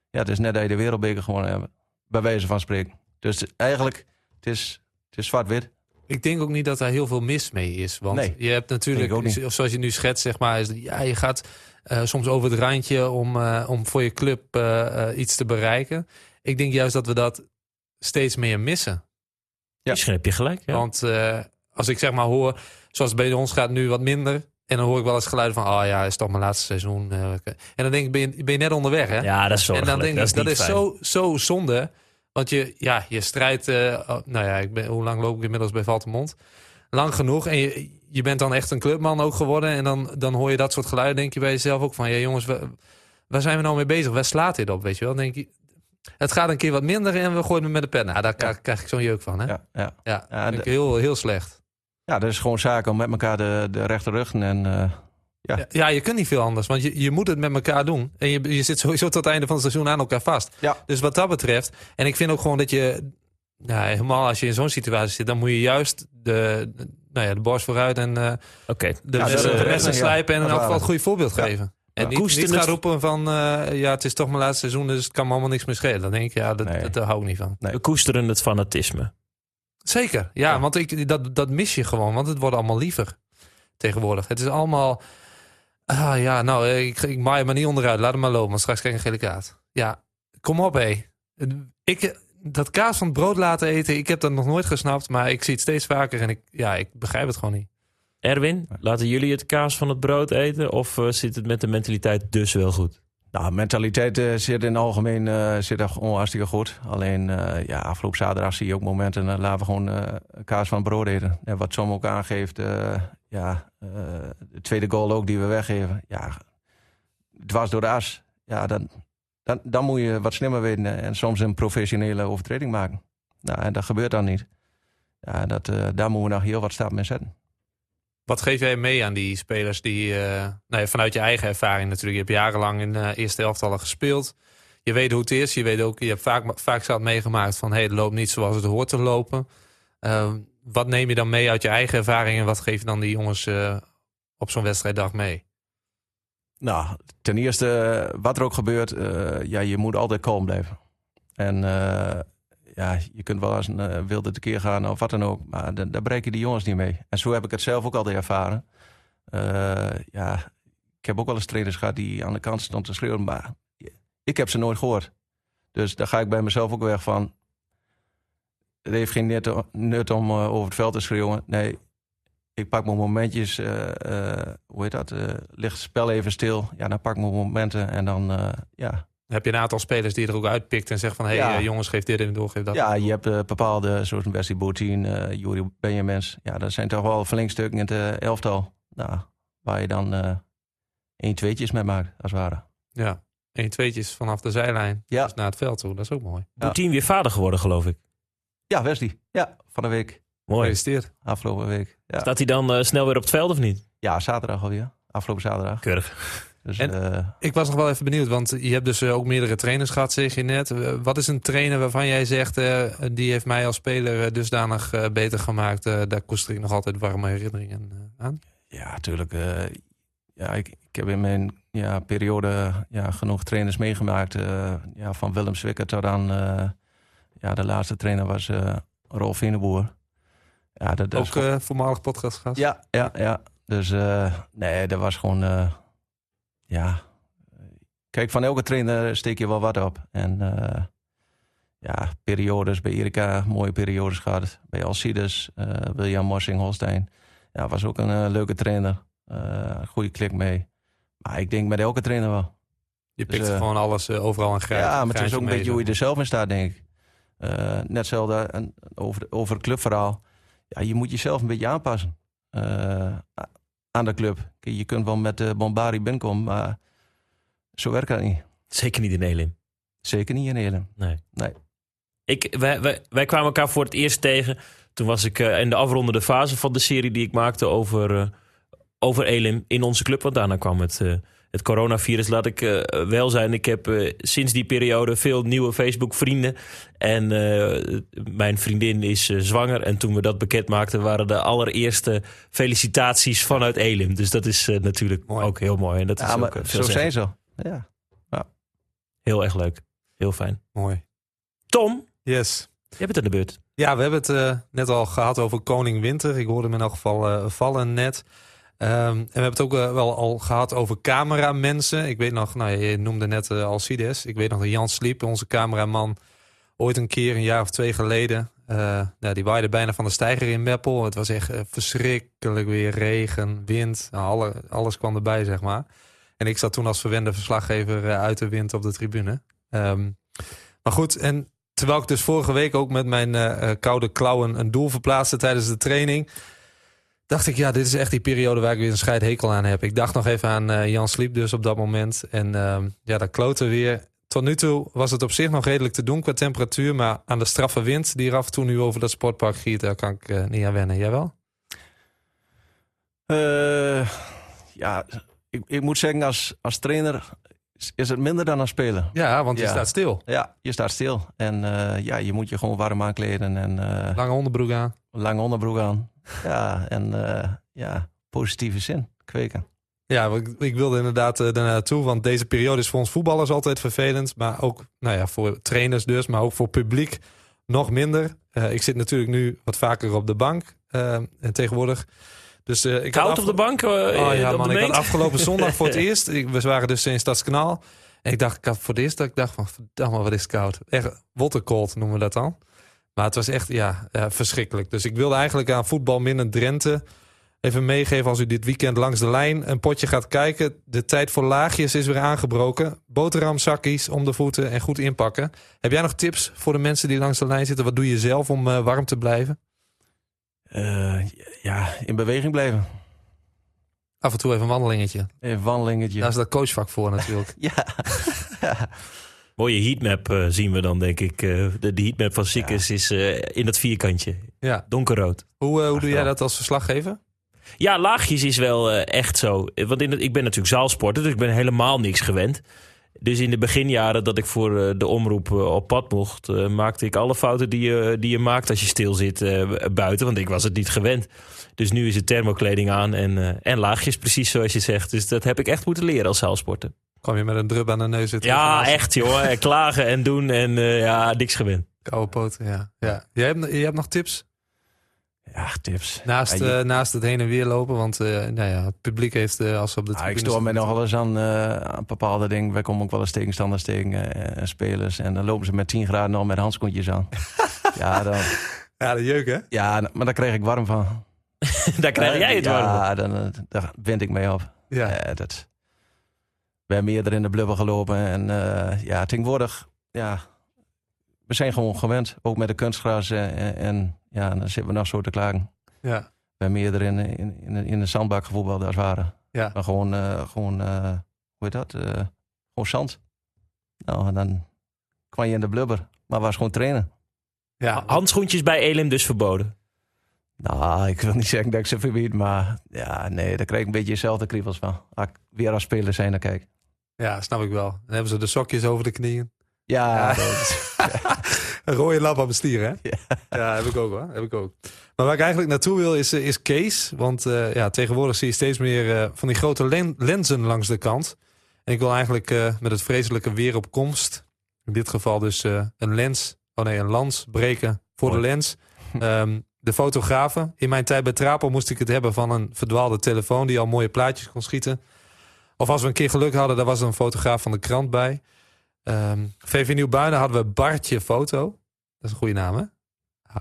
ja, het is net dat je de wereldbeker gewonnen hebt. Bij wijze van spreken. Dus eigenlijk, het is, het is zwart-wit. Ik denk ook niet dat daar heel veel mis mee is. Want Nee, je hebt natuurlijk, zoals je nu schetst, zeg maar, is, ja, je gaat eh, soms over het randje om, eh, om voor je club eh, eh, iets te bereiken. Ik denk juist dat we dat steeds meer missen. Ja. Misschien heb je gelijk. Ja. Want eh, als ik zeg maar hoor, zoals het bij ons gaat nu wat minder. En dan hoor ik wel eens geluiden van, oh ja, is toch mijn laatste seizoen. eh, en dan denk ik, ben je, ben je net onderweg, hè? ja, dat is En zorgelijk. dan denk dat ik, is, dat is fijn. zo, zo zonde. Want je, ja, je strijdt... eh, oh, nou ja, ik ben, hoe lang loop ik inmiddels bij Valtemont? Lang genoeg. En je, je bent dan echt een clubman ook geworden. En dan, dan hoor je dat soort geluiden. denk je bij jezelf ook van... Ja jongens, wa- waar zijn we nou mee bezig? Waar slaat dit op, weet je wel? Dan denk je, het gaat een keer wat minder en we gooien hem met de pen. Nou, daar krijg, krijg ik zo'n jeuk van, hè? Ja, Ja, ja. Ja, de- heel, heel slecht. ja, dat is gewoon zaken om met elkaar de, de rechte ruggen en... eh, Ja. Ja. je kunt niet veel anders. Want je, je moet het met elkaar doen. En je, je zit sowieso tot het einde van het seizoen aan elkaar vast. Ja. Dus wat dat betreft... En ik vind ook gewoon dat je... ja, helemaal als je in zo'n situatie zit, dan moet je juist de, nou ja, de borst vooruit en eh, Oké, de Ja, de ja, slijpen en in elk geval het goede voorbeeld Ja. geven. En Ja. niet, niet het- gaan roepen van, eh, ja, het is toch mijn laatste seizoen, dus het kan me allemaal niks meer schelen. Dan denk ik, ja, dat, Nee. dat, daar hou ik niet van. Nee. we koesteren het fanatisme. Zeker, ja, Ja. want ik, dat, dat mis je gewoon, want het wordt allemaal liever tegenwoordig. Het is allemaal, ah ja, nou, eh, ik, ik maai hem maar niet onderuit, laat hem maar lopen, want straks krijg ik een gele kaart. Ja, kom op hé. Ik, dat kaas van het brood laten eten, ik heb dat nog nooit gesnapt, maar ik zie het steeds vaker en ik, ja, ik begrijp het gewoon niet. Erwin, laten jullie het kaas van het brood eten? Of eh, zit het met de mentaliteit dus wel goed? Nou, mentaliteit eh, zit in het algemeen eh, zit gewoon hartstikke goed. Alleen eh, ja, afgelopen zaterdag zie je ook momenten, uh, laten we gewoon eh, kaas van brood eten. En wat Som ook aangeeft, eh, ja, eh, de tweede goal ook die we weggeven. Ja, dwars door de as. Ja, dan, dan, dan moet je wat slimmer weten en soms een professionele overtreding maken. Nou, en dat gebeurt dan niet. Ja, dat, eh, daar moeten we nog heel wat stappen in zetten. Wat geef jij mee aan die spelers die, eh, nou ja, vanuit je eigen ervaring natuurlijk, je hebt jarenlang in de eerste elftallen gespeeld. Je weet hoe het is, je weet ook, je hebt vaak, vaak zat meegemaakt van hey, het loopt niet zoals het hoort te lopen. Uh, wat neem je dan mee uit je eigen ervaring en wat geef je dan die jongens uh, op zo'n wedstrijddag mee? Nou, ten eerste, wat er ook gebeurt, uh, ja, je moet altijd kalm blijven. En ja, je kunt wel eens een wilde tekeer gaan of wat dan ook, maar da daar breken die jongens niet mee. En zo heb ik het zelf ook altijd ervaren. Ja, ik heb ook wel eens trainers gehad die aan de kant stonden te schreeuwen, maar ik heb ze nooit gehoord. Dus daar ga ik bij mezelf ook weg van. Het heeft geen nut, nut om uh, over het veld te schreeuwen. Nee, ik pak mijn momentjes, uh, uh, hoe heet dat? ligt het spel even stil. Ja, dan pak ik mijn momenten en dan, ja, heb je een aantal spelers die er ook uitpikt en zegt van... hé hey, ja. jongens, geef dit even door, geef dat Ja, je hebt uh, bepaalde, zoals Wesley Boutine, uh, Juri Benjamins. Ja, dat zijn toch wel verlengstukken in het uh, elftal. Nou, waar je dan uh, één tweetjes mee maakt, als het ware. Ja, één tweetjes vanaf de zijlijn ja. dus naar het veld toe. Dat is ook mooi. Boutine ja. weer vader geworden, geloof ik. Ja, Wesley. Ja, van de week. Mooi. Gefeliciteerd. Afgelopen week. Ja. Staat hij dan uh, snel weer op het veld of niet? Ja, zaterdag alweer. Afgelopen zaterdag. Keurig. Dus, en, uh, ik was nog wel even benieuwd, want je hebt dus uh, ook meerdere trainers gehad, zeg je net. Uh, wat is een trainer waarvan jij zegt, die heeft mij als speler dusdanig beter gemaakt? daar koester ik nog altijd warme herinneringen aan. Ja, natuurlijk. ja, ik, ik, heb in mijn ja, periode ja, genoeg trainers meegemaakt. ja, van Willem Zwicker tot aan ja, de laatste trainer was Rolf Veneboer. Ja, dat, dat ook gewoon... voormalig podcastgast? Ja, ja, ja. Dus nee, dat was gewoon ja, kijk, van elke trainer steek je wel wat op. En uh, ja, periodes bij Erika, mooie periodes gehad. Bij Alcides, uh, William Morsing, Holstein. Ja, was ook een uh, leuke trainer. goede klik mee. Maar ik denk met elke trainer wel. Je pikt dus, gewoon alles overal aan grijp. Ja, maar het is ook een beetje hoe je er zelf in staat, denk ik. Net hetzelfde over, over het clubverhaal. Ja, je moet jezelf een beetje aanpassen aan de club. Je kunt wel met de Bombari binnenkomen, maar zo werkt dat niet. Zeker niet in Elim. Zeker niet in Elim. Nee. nee. Ik, wij, wij, wij kwamen elkaar voor het eerst tegen. Toen was ik uh, in de afrondende fase van de serie die ik maakte over, uh, over Elim in onze club. Want daarna kwam het, uh, het coronavirus. Laat ik wel zijn, ik heb sinds die periode veel nieuwe Facebook-vrienden. En mijn vriendin is zwanger. En toen we dat bekend maakten, waren de allereerste felicitaties vanuit Elim. Dus dat is natuurlijk mooi. ook heel mooi. En dat ja, is ook, zo zijn ze. Ja. ja. Heel erg leuk. Heel fijn. Mooi. Tom, Yes. je hebt het aan de beurt. Ja, we hebben het net al gehad over Koning Winter. Ik hoorde hem in elk geval vallen net. Um, en we hebben het ook uh, wel al gehad over cameramensen. Ik weet nog, nou, je noemde net Alcides. Ik weet nog dat Jan Sliep, onze cameraman, ooit een keer, een jaar of twee geleden... nou, die waaide bijna van de steiger in Meppel. Het was echt verschrikkelijk weer. Regen, wind, nou, alle, alles kwam erbij, zeg maar. En ik zat toen als verwende verslaggever uit de wind op de tribune. Um, maar goed, en terwijl ik dus vorige week ook met mijn uh, koude klauwen een doel verplaatste tijdens de training. Dacht ik, ja, dit is echt die periode waar ik weer een scheidhekel aan heb. Ik dacht nog even aan uh, Jan Sliep dus op dat moment. En uh, ja, dat kloten weer. Tot nu toe was het op zich nog redelijk te doen qua temperatuur. Maar aan de straffe wind die er af en toe nu over dat sportpark giet, daar kan ik uh, niet aan wennen. Jij wel? Uh, ja, ik, ik, moet zeggen, als, als trainer is, het minder dan aan spelen. Ja, want je Ja. staat stil. Ja, je staat stil. En eh, ja, je moet je gewoon warm aankleden en eh Lange onderbroek aan. lange onderbroek aan. Ja, en eh, ja, positieve zin kweken. Ja, ik, ik wilde inderdaad uh, naartoe. Want deze periode is voor ons voetballers altijd vervelend. Maar ook nou ja, voor trainers dus. Maar ook voor publiek nog minder. Uh, ik zit natuurlijk nu wat vaker op de bank. Uh, en tegenwoordig. Dus, uh, ik Koud op de bank? Uh, oh ja, man. Ik had afgelopen zondag voor het eerst. Ik, we waren dus in Stadskanaal. En ik dacht, ik had voor het eerst dat ik dacht van... Verdamme, wat is het koud. Echt watercold noemen we dat dan. Maar het was echt, ja, verschrikkelijk. Dus ik wilde eigenlijk aan voetbal minder Drenthe even meegeven als u dit weekend langs de lijn een potje gaat kijken. De tijd voor laagjes is weer aangebroken. Boterhamzakjes om de voeten en goed inpakken. Heb jij nog tips voor de mensen die langs de lijn zitten? Wat doe je zelf om uh, warm te blijven? Uh, ja, in beweging blijven. Af en toe even een wandelingetje. Een wandelingetje. Daar is dat coachvak voor natuurlijk. ja. Mooie heatmap uh, zien we dan, denk ik. Uh, de, de heatmap van Sikkes ja. is uh, in dat vierkantje. Ja. Donkerrood. Hoe, hoe doe jij dat als verslaggever? Ja, laagjes is wel echt zo. Want in het, ik ben natuurlijk zaalsporter, dus ik ben helemaal niks gewend. Dus in de beginjaren dat ik voor de omroep op pad mocht, maakte ik alle fouten die je, die je maakt als je stil zit buiten. Want ik was het niet gewend. Dus nu is het thermokleding aan en, en laagjes, precies zoals je zegt. Dus dat heb ik echt moeten leren als zaalsporter. Kwam je met een drup aan de neus zitten? Ja, echt joh. Klagen en doen en ja, niks gewend. Koude poten, ja. ja. Jij, hebt, je hebt nog tips? Ja, tips. Naast, ja, je... uh, naast het heen en weer lopen, want uh, nou ja, het publiek heeft uh, als ze op de ah, Ik stoor me nog wel eens aan, aan bepaalde dingen. Wij komen ook wel eens tegenstanders tegen en spelers. En dan lopen ze met 10 graden al met handschoentjes aan. ja, dan... ja, de jeuk hè? Ja, maar daar krijg ik warm van. daar krijg jij het warm Ja, dan, daar wind ik mee op. Ja. dat... We hebben eerder in de blubber gelopen. En ja, tegenwoordig... Ja, we zijn gewoon gewend. Ook met de kunstgras en, en ja, dan zitten we nog zo te klagen. Ja. We hebben eerder in, in, in, in de zandbak gevoetbald als waren. Ja. Maar gewoon, uh, gewoon uh, hoe heet dat? Uh, gewoon zand. Nou, en dan kwam je in de blubber. Maar was gewoon trainen. Ja. Handschoentjes bij Elim dus verboden? Nou, ik wil niet zeggen dat ik ze verbied, maar ja, nee, daar krijg ik een beetje dezelfde kriebels van. Als ik weer als speler zijn, dan kijk. Ja, snap ik wel. Dan hebben ze de sokjes over de knieën. Ja, ja. Dat, ja. een rode lap aan mijn stier, hè? Ja. ja, heb ik ook hoor. Heb ik ook. Maar waar ik eigenlijk naartoe wil is, is Kees. Want uh, ja, tegenwoordig zie je steeds meer uh, van die grote len lenzen langs de kant. En ik wil eigenlijk uh, met het vreselijke weer op komst, in dit geval dus een lens, oh nee, een lans breken voor Mooi. de lens. Um, de fotografen. In mijn tijd bij Trapo moest ik het hebben van een verdwaalde telefoon die al mooie plaatjes kon schieten. Of als we een keer geluk hadden, daar was een fotograaf van de krant bij. Um, VV Nieuwbuinen hadden we Bartje Foto. Dat is een goede naam, hè?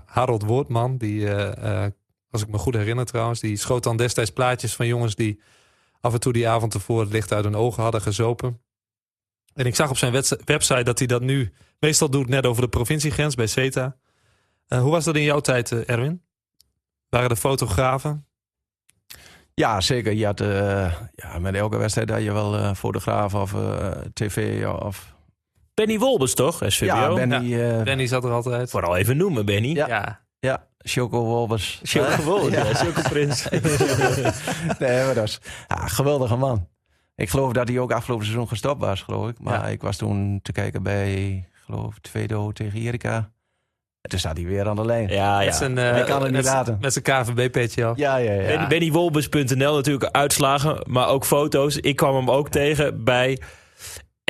Harold Woordman, die, uh, uh, als ik me goed herinner trouwens... die schoot dan destijds plaatjes van jongens die af en toe die avond ervoor... het licht uit hun ogen hadden gezopen. En ik zag op zijn website dat hij dat nu meestal doet... net over de provinciegrens bij CETA. Uh, hoe was dat in jouw tijd, Erwin? Waren de fotografen? Ja, zeker. Je had, ja, met elke wedstrijd had je wel fotograaf of tv of Benny Wolbers toch, SVBO? Ja, Benny, ja. Uh, Benny zat er altijd. Vooral even noemen, Benny. Ja, ja. ja. Choco Wolbers. Choco Wolbers, ja. ja. Choco Prins. nee, maar dat is ja, geweldige man. Ik geloof dat hij ook afgelopen seizoen gestopt was, geloof ik. Maar ik was toen te kijken bij, geloof Tweedo tegen Erika. En toen staat hij weer aan de lijn. Ja, ja. Met zijn, uh, kan het niet laten. Met zijn KVB-petje al. Ja, ja, ja. BennyWolbers.nl natuurlijk uitslagen, maar ook foto's. Ik kwam hem ook tegen bij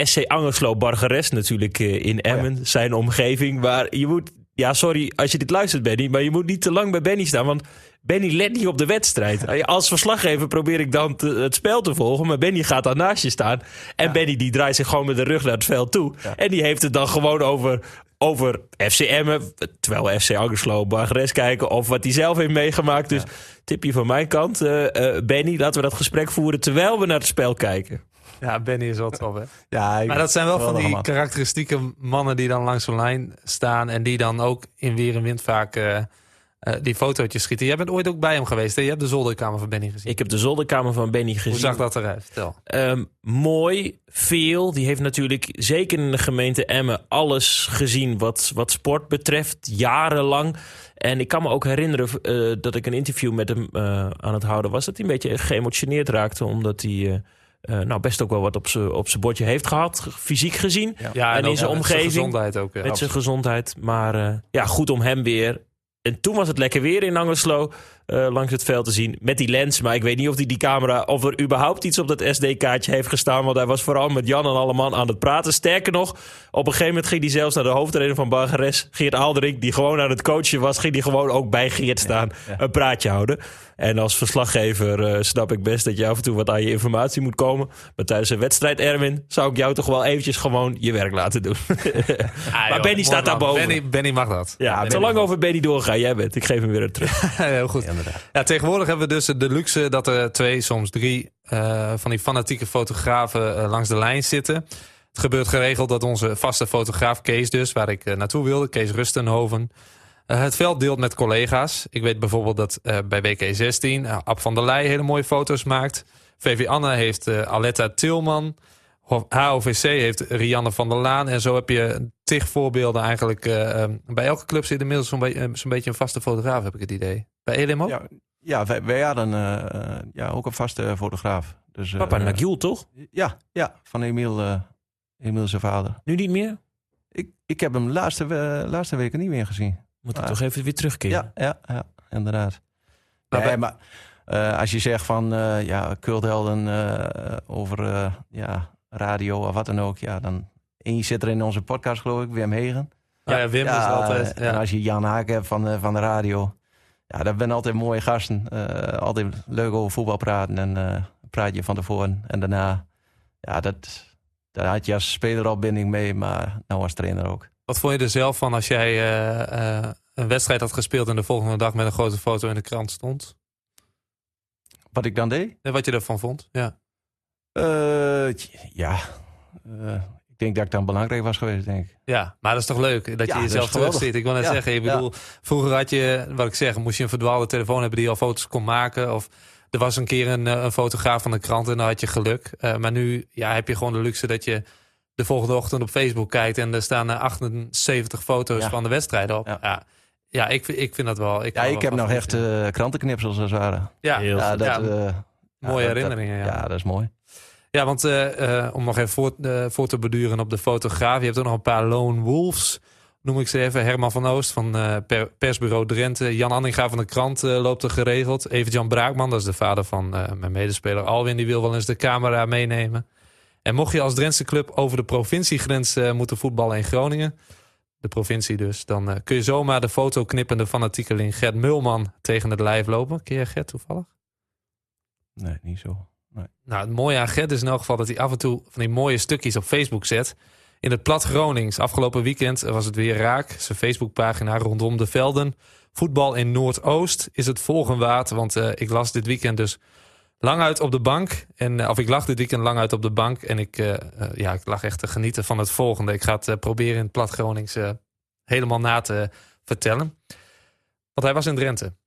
SC Angerslo Bargeres natuurlijk in Emmen, oh ja. zijn omgeving. Waar je moet, ja sorry als je dit luistert Benny, maar je moet niet te lang bij Benny staan. Want Benny let niet op de wedstrijd. Als verslaggever probeer ik dan te, het spel te volgen, maar Benny gaat daar naast je staan. En ja. Benny die draait zich gewoon met de rug naar het veld toe. Ja. En die heeft het dan gewoon over, over FC Emmen, terwijl we FC Angerslo Bargeres kijken. Of wat hij zelf heeft meegemaakt. Dus tipje van mijn kant, uh, uh, Benny, laten we dat gesprek voeren terwijl we naar het spel kijken. Ja, Benny is wel tof, hè? Ja, maar dat zijn wel van die man. karakteristieke mannen die dan langs zo'n lijn staan... en die dan ook in weer en wind vaak uh, uh, die fotootjes schieten. Jij bent ooit ook bij hem geweest, hè? Je hebt de zolderkamer van Benny gezien. Ik heb de zolderkamer van Benny gezien. Hoe zag dat eruit? Vertel. Um, mooi, veel. Die heeft natuurlijk zeker in de gemeente Emmen alles gezien wat, wat sport betreft. Jarenlang. En ik kan me ook herinneren uh, dat ik een interview met hem aan het houden was... dat hij een beetje geëmotioneerd raakte, omdat hij eh, nou, best ook wel wat op zijn op zijn bordje heeft gehad, fysiek gezien. Ja, En in zijn met omgeving. gezondheid ook. ja. met zijn gezondheid. Maar eh, ja, goed om hem weer. En toen was het lekker weer in Angerslo eh, langs het veld te zien. Met die lens. Maar ik weet niet of die, die camera. of er überhaupt iets op dat SD-kaartje heeft gestaan. Want hij was vooral met Jan en Alleman aan het praten. Sterker nog, op een gegeven moment ging hij zelfs naar de hoofdtrainer van Bargeres. Geert Aalderink, die gewoon aan het coachen was. ging hij gewoon ook bij Geert staan. Een praatje houden. En als verslaggever eh, snap ik best dat je af en toe wat aan je informatie moet komen. Maar tijdens een wedstrijd, Erwin, zou ik jou toch wel eventjes gewoon je werk laten doen. Ah, maar Benny staat man. daarboven. Benny, Benny mag dat. Ja, zolang over Benny doorgaan, jij bent. Ik geef hem weer terug. Heel goed. Ja, tegenwoordig hebben we dus de luxe dat er twee, soms drie eh, van die fanatieke fotografen eh, langs de lijn zitten. Het gebeurt geregeld dat onze vaste fotograaf Kees dus, waar ik eh, naartoe wilde, Kees Rustenhoven, het veld deelt met collega's. Ik weet bijvoorbeeld dat bij WK16 uh, Ab van der Leij hele mooie foto's maakt. VV Anne heeft Aletta Tilman. Ho- HOVC heeft Rianne van der Laan. En zo heb je tig voorbeelden eigenlijk. eh, eh, bij elke club zit inmiddels zo'n be- eh, zo'n beetje een vaste fotograaf, heb ik het idee. Bij Elim ook? Ja, ja wij, wij hadden eh, eh, ja, ook een vaste fotograaf. Dus, eh, Papa Nagiel, toch? Ja, ja, van Emiel, eh Emiel zijn vader. Nu niet meer? Ik, ik heb hem de laatste, laatste weken niet meer gezien. Moet ik toch even weer terugkeren. Ja, ja, ja inderdaad. Maar Nee, bij- maar eh, als je zegt van eh ja, culthelden eh, over eh, ja, radio of wat dan ook, ja, dan. En je zit er in onze podcast, geloof ik, Wim Hegen. Ja, ja, Wim is altijd. En Ja. als je Jan Haak hebt van, eh, van de radio. Ja, dat zijn altijd mooie gasten. Eh, altijd leuk over voetbal praten. En eh, praat je van tevoren en daarna. Ja, dat, daar had je als speler al binding mee, maar nou als trainer ook. Wat vond je er zelf van als jij eh, eh, een wedstrijd had gespeeld en de volgende dag met een grote foto in de krant stond? Wat ik dan deed? En wat je ervan vond? Ja. Eh, ja, eh, denk dat ik dan belangrijk was geweest, denk ik. Ja, maar dat is toch leuk dat Ja, je jezelf terugziet. Ik wil net Ja, zeggen, ik ja. bedoel, vroeger had je, wat ik zeg, moest je een verdwaalde telefoon hebben die al foto's kon maken. Of er was een keer een, eh, een fotograaf van de krant en dan had je geluk. Eh, maar nu ja, heb je gewoon de luxe dat je de volgende ochtend op Facebook kijkt en er staan eh, 78 foto's Ja. van de wedstrijden op. Ja, Ja. ja. ik, vind- ik vind dat wel. Ik Ja, ik wel heb nog echt foto's. eh, krantenknipsels als het ware. ja, Heel Ja, goed. dat, Ja, eh, mooie herinneringen. Dat, ja. ja, dat is mooi. Ja, want eh, eh, om nog even voor, eh, voor te beduren op de fotograaf. Je hebt ook nog een paar lone wolves, noem ik ze even. Herman van Oost van per- persbureau Drenthe. Jan Anninga van de krant loopt er geregeld. Even-Jan Braakman, dat is de vader van mijn medespeler Alwin. Die wil wel eens de camera meenemen. En mocht je als Drentse club over de provinciegrens moeten voetballen in Groningen... de provincie dus, dan kun je zomaar de fotoknippende fanatiekeling Gert Mulman tegen het lijf lopen. Ken jij Gert toevallig? Nee, niet zo. Nou, het mooie aan Gert is in elk geval dat hij af en toe van die mooie stukjes op Facebook zet. In het plat Gronings. Afgelopen weekend was het weer raak. Zijn Facebookpagina rondom de velden. Voetbal in Noordoost is het volgen waard. Want eh, ik las dit weekend dus lang uit op de bank. En, eh, of ik lag dit weekend lang uit op de bank. En ik, eh, ja, ik lag echt te genieten van het volgende. Ik ga het proberen in het plat Gronings helemaal na te vertellen. Want hij was in Drenthe.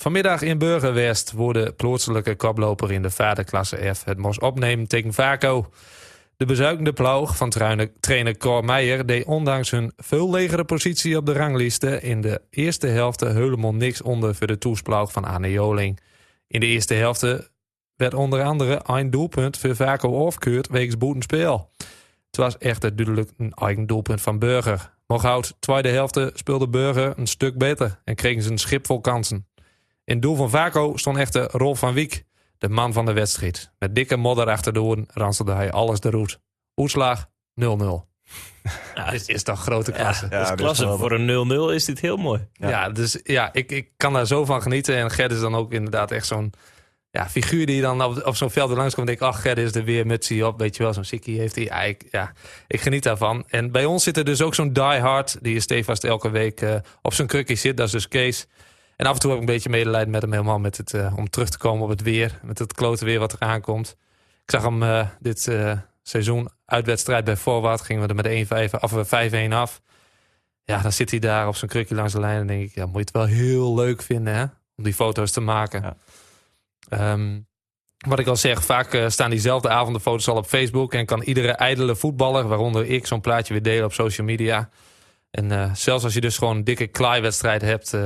Vanmiddag in Burgerwest worden plootselijke koploper in de vaderklasse F het mos opnemen tegen Vaco. De bezuikende ploeg van trainer Cor Meijer deed ondanks hun veel legere positie op de rangliste in de eerste helft helemaal niks onder voor de toesploeg van Arne Joling. In de eerste helft werd onder andere een doelpunt voor Vaco afgekeurd wegens boetenspel. Het was echter duidelijk een eigen doelpunt van Burger. Goud, tweede helft speelde Burger een stuk beter en kregen ze een schip vol kansen. In het doel van Vaco stond echter Rolf van Wiek, de man van de wedstrijd. Met dikke modder achter de oren ranselde hij alles de roet. Uitslag 0-0. Ja, dit is toch grote klasse. klasse. Voor een 0-0 is dit heel mooi. Ja, dus ja, ik, ik kan daar zo van genieten. En Gert is dan ook inderdaad echt zo'n ja, figuur die dan op, op zo'n veld er langs komt. En denk ik, ach, Gert is er weer, mutsie op. Weet je wel, zo'n sikkie heeft hij. Ja ik, ja, ik geniet daarvan. En bij ons zit er dus ook zo'n diehard. Die is stevast elke week eh, op zijn krukje zit. Dat is dus Kees. En af en toe heb ik een beetje medelijden met hem helemaal. Met het, eh, om terug te komen op het weer. Met het klote weer wat er aankomt. Ik zag hem eh, dit eh, seizoen uitwedstrijd bij Forward. Gingen we er met 1-5 af, eh, 5-1 af. Ja, dan zit hij daar op zijn krukje langs de lijn. En denk ik, ja, moet je het wel heel leuk vinden, hè? Om die foto's te maken. Ja. Ehm, wat ik al zeg, vaak staan diezelfde avonden foto's al op Facebook. En kan iedere ijdele voetballer, waaronder ik, zo'n plaatje weer delen op social media. En zelfs als je dus gewoon een dikke klaaiwedstrijd hebt,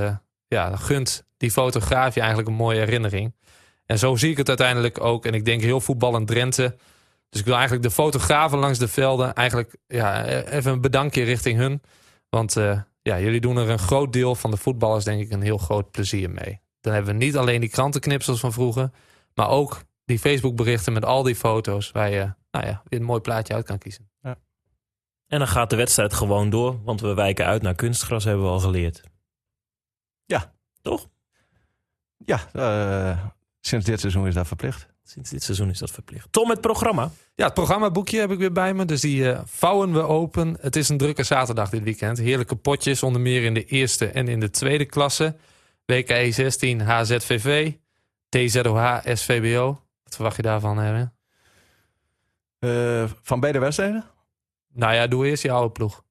ja, gunt die fotograaf je eigenlijk een mooie herinnering. En zo zie ik het uiteindelijk ook. En ik denk heel voetballend Drenthe Dus ik wil eigenlijk de fotografen langs de velden eigenlijk ja, even een bedankje richting hun. Want eh, ja, jullie doen er een groot deel van de voetballers denk ik een heel groot plezier mee. Dan hebben we niet alleen die krantenknipsels van vroeger, maar ook die Facebook berichten met al die foto's waar je nou ja, weer een mooi plaatje uit kan kiezen. En dan gaat de wedstrijd gewoon door, want we wijken uit naar kunstgras, hebben we al geleerd. Ja. Toch? Ja, eh, sinds dit seizoen is dat verplicht. Sinds dit seizoen is dat verplicht. Tom, het programma. Ja, het programmaboekje heb ik weer bij me. Dus die eh, vouwen we open. Het is een drukke zaterdag dit weekend. Heerlijke potjes, onder meer in de eerste en in de tweede klasse. WKE 16, HZVV, TZOH, SVBO. Wat verwacht je daarvan, Erwin? Eh, van beide wedstrijden? Nou ja, doe eerst je oude ploeg.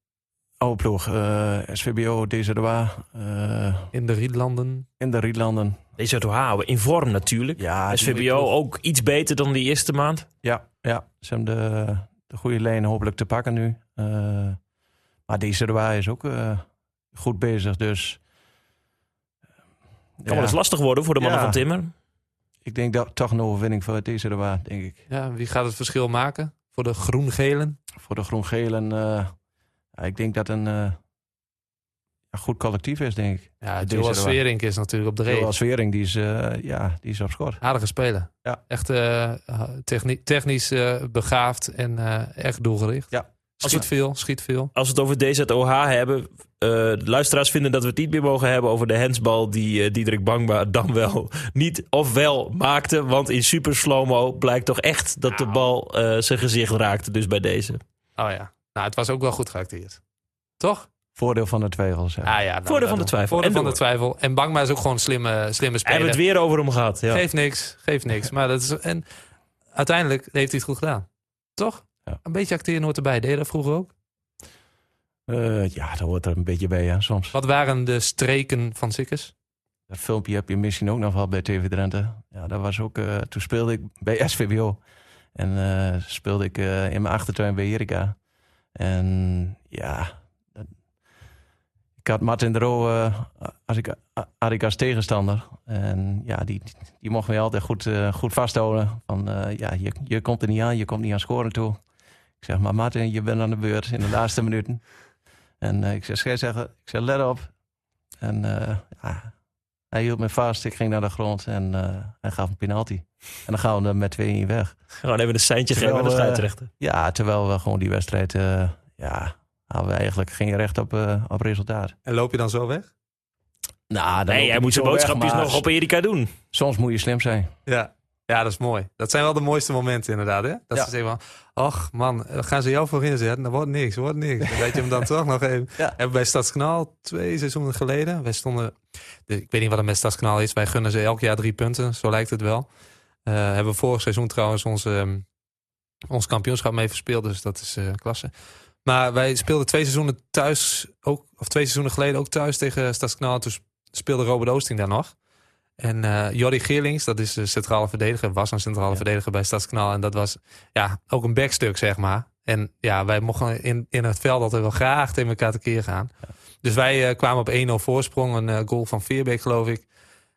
Oude ploeg. eh, SVBO, DZWA, eh In de Riedlanden. in de Riedlanden. Houden in vorm natuurlijk. Ja, SVBO ook iets beter dan die eerste maand. Ja, ja, ze hebben de, de goede lijn hopelijk te pakken nu. Eh, maar DZWA is ook eh, goed bezig, dus... Kan wel eens lastig worden voor de mannen Ja. van Timmer. Ik denk dat toch een overwinning voor DZWA, denk ik. Ja, wie gaat het verschil maken? Voor de groen-gelen? Voor de groen-gelen, eh, ja, ik denk dat een eh, een goed collectief is, denk ik. Ja, wel. Sverink is natuurlijk op de reep. Joas Vering, die is, eh, ja, die is op schot. Aardige speler. Ja. Echt eh, techni- technisch eh, begaafd en eh, echt doelgericht. Ja. Schiet veel, schiet veel. Als we het over DZOH hebben. eh, de luisteraars vinden dat we het niet meer mogen hebben over de hensbal die eh, Diederik Bangba dan wel niet of wel maakte. Want in super slow-mo blijkt toch echt dat de bal eh, zijn gezicht raakte. Dus bij deze. Oh ja. Nou, het was ook wel goed geacteerd. Toch? Voordeel van de twijfels. Ja. Ah, ja, nou, Voordeel van de twijfel. Voordeel En van de twijfel. En Bangma is ook gewoon een slimme, slimme Hebben we speler. het weer over hem gehad. Ja. Geeft niks, geeft niks. Maar dat is, en uiteindelijk heeft hij het goed gedaan. Toch? Ja. Een beetje acteren hoort erbij. Deed je dat vroeger ook? Eh, ja, dat hoort er een beetje bij, ja, soms. Wat waren de streken van Sikkers? Dat filmpje heb je misschien ook nog gehad bij TV Drenthe. Ja, dat was ook, eh, toen speelde ik bij SVBO. En eh, speelde ik in mijn achtertuin bij Erika. En ja, ik had Martin de Roo eh, als ik, had ik als tegenstander. En ja, die, die mocht mij altijd goed, eh, goed vasthouden. Van eh, ja, je, je komt er niet aan, je komt niet aan scoren toe. Ik zeg, maar Martin, je bent aan de beurt in de laatste minuten. En eh, ik zeg, ik zeg, let op. En eh, ja, hij hield me vast, ik ging naar de grond en eh, hij gaf een penalty. En dan gaan we er met 2-1 weg. Gewoon even een seintje Terwijl, geven aan de eh, scheidsrechter. Ja, terwijl we gewoon die wedstrijd, eh, ja, hadden we eigenlijk geen recht op, eh, op resultaat. En loop je dan zo weg? Nou, dan Nee, hij moet zijn boodschapjes nog op Erika doen. Soms moet je slim zijn. Ja. Ja, dat is mooi. Dat zijn wel de mooiste momenten inderdaad. Hè? Dat Ja. ze zeggen van, ach man, dan gaan ze jou voor inzetten. Dat wordt niks, wordt niks. Dan weet je hem dan toch nog even. Ja. We bij Stadskanaal twee seizoenen geleden. Wij stonden, de- ik weet niet wat het met Stadskanaal is. Wij gunnen ze elk jaar drie punten, zo lijkt het wel. Eh, hebben we vorig seizoen trouwens ons, ehm, ons kampioenschap mee verspeeld. Dus dat is eh, klasse. Maar wij speelden twee seizoenen thuis, ook, of twee seizoenen geleden ook thuis tegen Stadskanaal. Toen speelde Robert Oosting daar nog. En eh Jordi Geerlings, dat is de centrale verdediger, was een centrale Ja. verdediger bij Stadskanaal. En dat was ja, ook een backstuk, zeg maar. En ja, wij mochten in, in het veld altijd wel graag tegen elkaar tekeer gaan. Dus wij eh, kwamen op 1-0 voorsprong, een eh, goal van Veerbeek, geloof ik.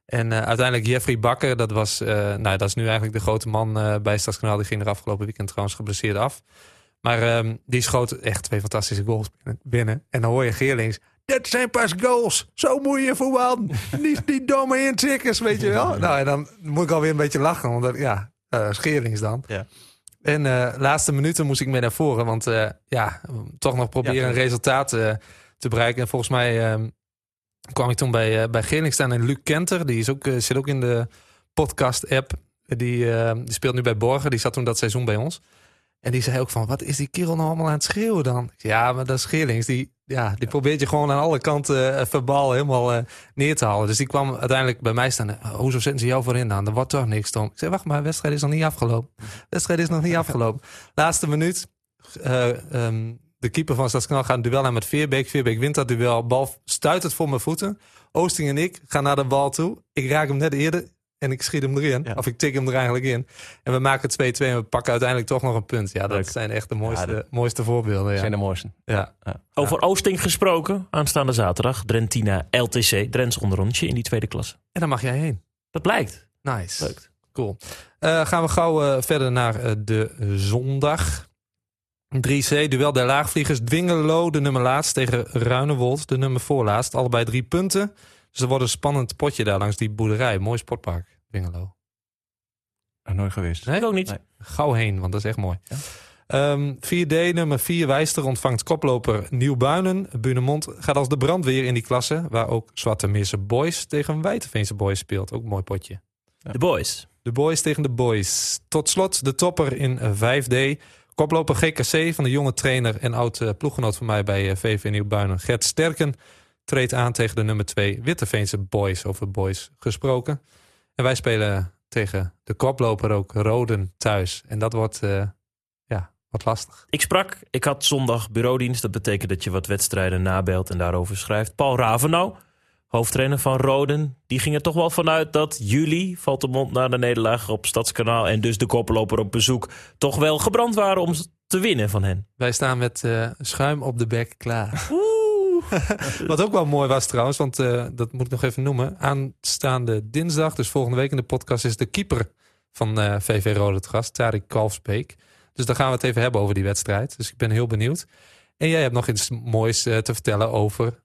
En uiteindelijk Jeffrey Bakker, dat, was, nou, dat is nu eigenlijk de grote man bij Stadskanaal. Die ging er afgelopen weekend trouwens geblesseerd af. Maar ehm, die schoot echt twee fantastische goals binnen. En dan hoor je Geerlings. Dit zijn pas goals. Zo moet je voetballen. niet die domme intikkers, weet je wel. Nou, en dan moet ik alweer een beetje lachen. Want ja, eh Geerlings dan. Ja. En eh laatste minuten moest ik mee naar voren. Want eh, ja, toch nog proberen Ja, een resultaat te bereiken. En volgens mij ehm, kwam ik toen bij, bij Geerlings staan. En Luc Kenter, die is ook, zit ook in de podcast-app. Die, die speelt nu bij Borgen. Die zat toen dat seizoen bij ons. En die zei ook van, wat is die kerel nou allemaal aan het schreeuwen dan? Ja, maar dat is Geerlings. Die, ja, die probeert je gewoon aan alle kanten uh, verbaal helemaal eh, neer te halen. Dus die kwam uiteindelijk bij mij staan. "Oh, hoezo zetten ze jou voorin dan? Er wordt toch niks, Tom. Ik zei, wacht maar, de wedstrijd is nog niet afgelopen. Wedstrijd is nog niet afgelopen. Laatste minuut. eh, ehm, de keeper van Stadskanaal gaat een duel aan met Veerbeek. Veerbeek wint dat duel. Bal stuit het voor mijn voeten. Oosting en ik gaan naar de bal toe. Ik raak hem net eerder en ik schiet hem erin. Ja. Of ik tik hem er eigenlijk in. En we maken 2-2 en we pakken uiteindelijk toch nog een punt. Ja, dat Leuk. zijn echt de mooiste, Ja, mooiste voorbeelden. Ja. zijn de mooiste. Ja. Over Oosting gesproken. Aanstaande zaterdag. Drentina LTC. Drents onderrondje in die tweede klasse. En dan mag jij heen. Dat blijkt. Nice. Leuk. Cool. Eh, gaan we gauw eh, verder naar eh, de zondag. 3C, duel der laagvliegers. Dwingelo, de nummer laatst, tegen Ruinewold, de nummer voorlaatst. Allebei drie punten. Dus er wordt een spannend potje daar langs die boerderij. Mooi sportpark, Dwingelo. Nog nooit geweest. Nee? Ik ook niet. Nee. Gauw heen, want dat is echt mooi. Ehm, 4D, nummer 4, Wijster ontvangt koploper Nieuwbuinen. Bunemond gaat als de brandweer in die klasse... waar ook Zwarte Meerse Boys tegen Wijtenveense Boys speelt. Ook een mooi potje. De boys. De boys tegen de boys. Tot slot de topper in eh, 5D. Koploper GKC van de jonge trainer en oud eh, ploeggenoot van mij bij eh, VV Nieuwbuinen. Gert Sterken treedt aan tegen de nummer 2 Witteveense boys. Over boys gesproken. En wij spelen tegen de koploper ook Roden thuis. En dat wordt, eh, ja, wat lastig. Ik sprak, ik had zondag bureaudienst. Dat betekent dat je wat wedstrijden nabelt en daarover schrijft. Paul Ravenau, hoofdtrainer van Roden. Die ging er toch wel vanuit dat jullie, valt de mond na de nederlaag op Stadskanaal... en dus de koploper op bezoek, toch wel gebrand waren om te winnen van hen. Wij staan met eh, schuim op de bek klaar. Wat ook wel mooi was trouwens, want eh, dat moet ik nog even noemen. Aanstaande dinsdag, dus volgende week in de podcast, is de keeper van eh, VV Rode het gast, Tarik Kalfsbeek. Dus daar gaan we het even hebben over die wedstrijd. Dus ik ben heel benieuwd. En jij hebt nog iets moois eh, te vertellen over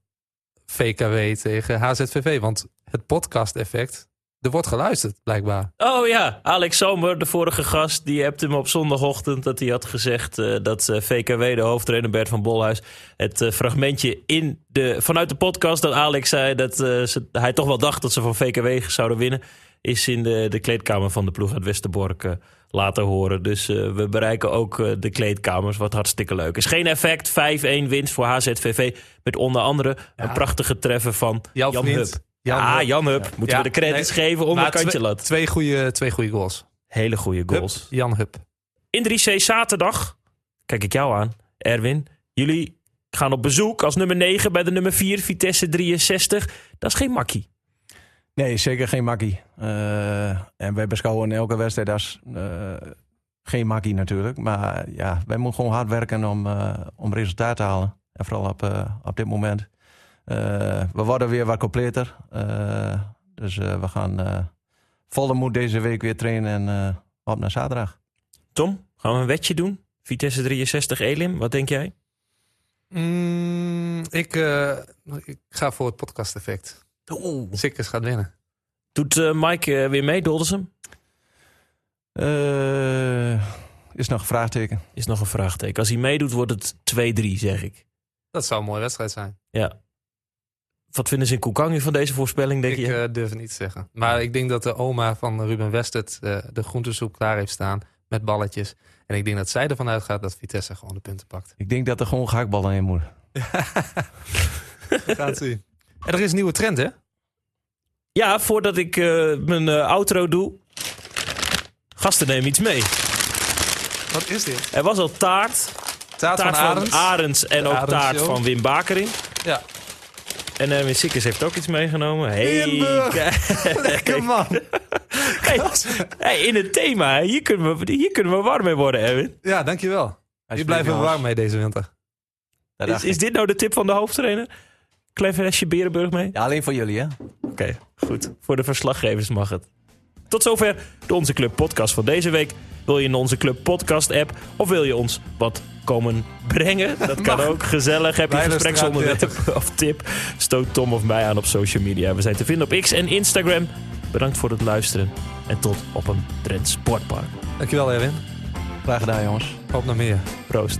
VKW tegen HZVV. Want het podcast-effect, er wordt geluisterd blijkbaar. Oh ja, Alex Zomer, de vorige gast, die hebt hem op zondagochtend dat hij had gezegd eh, dat eh, VKW, de hoofdtrainer Bert van Bolhuis, het eh, fragmentje in de, vanuit de podcast dat Alex zei dat ze, hij toch wel dacht dat ze van VKW zouden winnen, is in de, de kleedkamer van de ploeg uit Westerbork laten horen. Dus we bereiken ook de kleedkamers, wat hartstikke leuk is. Geen effect, 5-1 winst voor HZVV met onder andere een prachtige treffer van Jouw Jan vriend, Hup. Jan ja, Hup. Jan Hup. Moeten Ja, we de credits nee, geven onder Maar kantje twee, lat. Twee goede, twee goede goals. Hele goede goals. Hup, Jan Hup. In 3C zaterdag, kijk ik jou aan, Erwin. Jullie gaan op bezoek als nummer 9 bij de nummer 4, Vitesse 63. Dat is geen makkie. Nee, zeker geen makkie. Eh, en wij beschouwen elke wedstrijd als eh, geen makkie natuurlijk. Maar ja, wij moeten gewoon hard werken om, eh, om resultaat te halen. En vooral op, op dit moment. Eh, we worden weer wat completer. Eh, dus eh, we gaan eh, volle moed deze week weer trainen en eh, op naar zaterdag. Tom, gaan we een wetje doen? Vitesse 63 Elim, wat denk jij? Mm, ik, eh, ik ga voor het podcast-effect. Sikkers gaat winnen. Doet eh, Mike weer mee, Doldersum? Eh, is nog een vraagteken. Is nog een vraagteken. Als hij meedoet, wordt het 2-3, zeg ik. Dat zou een mooie wedstrijd zijn. Ja. Wat vinden ze in Koekangi van deze voorspelling, denk ik je? eh, durf het niet te zeggen. Maar ik denk dat de oma van Ruben Westert eh, de groentesoep klaar heeft staan met balletjes. En ik denk dat zij ervan uitgaat dat Vitesse gewoon de punten pakt. Ik denk dat er gewoon gehaktballen in moeten. We gaan het zien. En er is een nieuwe trend, hè? Ja, voordat ik eh, mijn outro doe. Gasten nemen iets mee. Wat is dit? Er was al taart. Taart, Taart van van Arends. Arends en De ook Arends taart Show. van Wim Bakering. Ja. En Erwin Sikkers heeft ook iets meegenomen. Hey. Lekker man. Hey, hey, in het thema, hier kunnen, we, hier kunnen we warm mee worden, Erwin. Ja, dankjewel. Hier blijven we warm mee deze winter. Is, is dit nou de tip van de hoofdtrainer? Klein flesje Berenburg mee? Ja, alleen voor jullie, hè? Oké, goed. Voor de verslaggevers mag het. Tot zover de Onze Club podcast van deze week. Wil je in onze Club podcast app of wil je ons wat komen brengen? Dat kan ook gezellig. Heb je een gespreksonderwerp of tip? Stoot Tom of mij aan op social media. We zijn te vinden op X en Instagram. Bedankt voor het luisteren en tot op een Trend Sportpark. Dankjewel, Erwin. Graag gedaan, jongens. Hoop naar meer. Proost.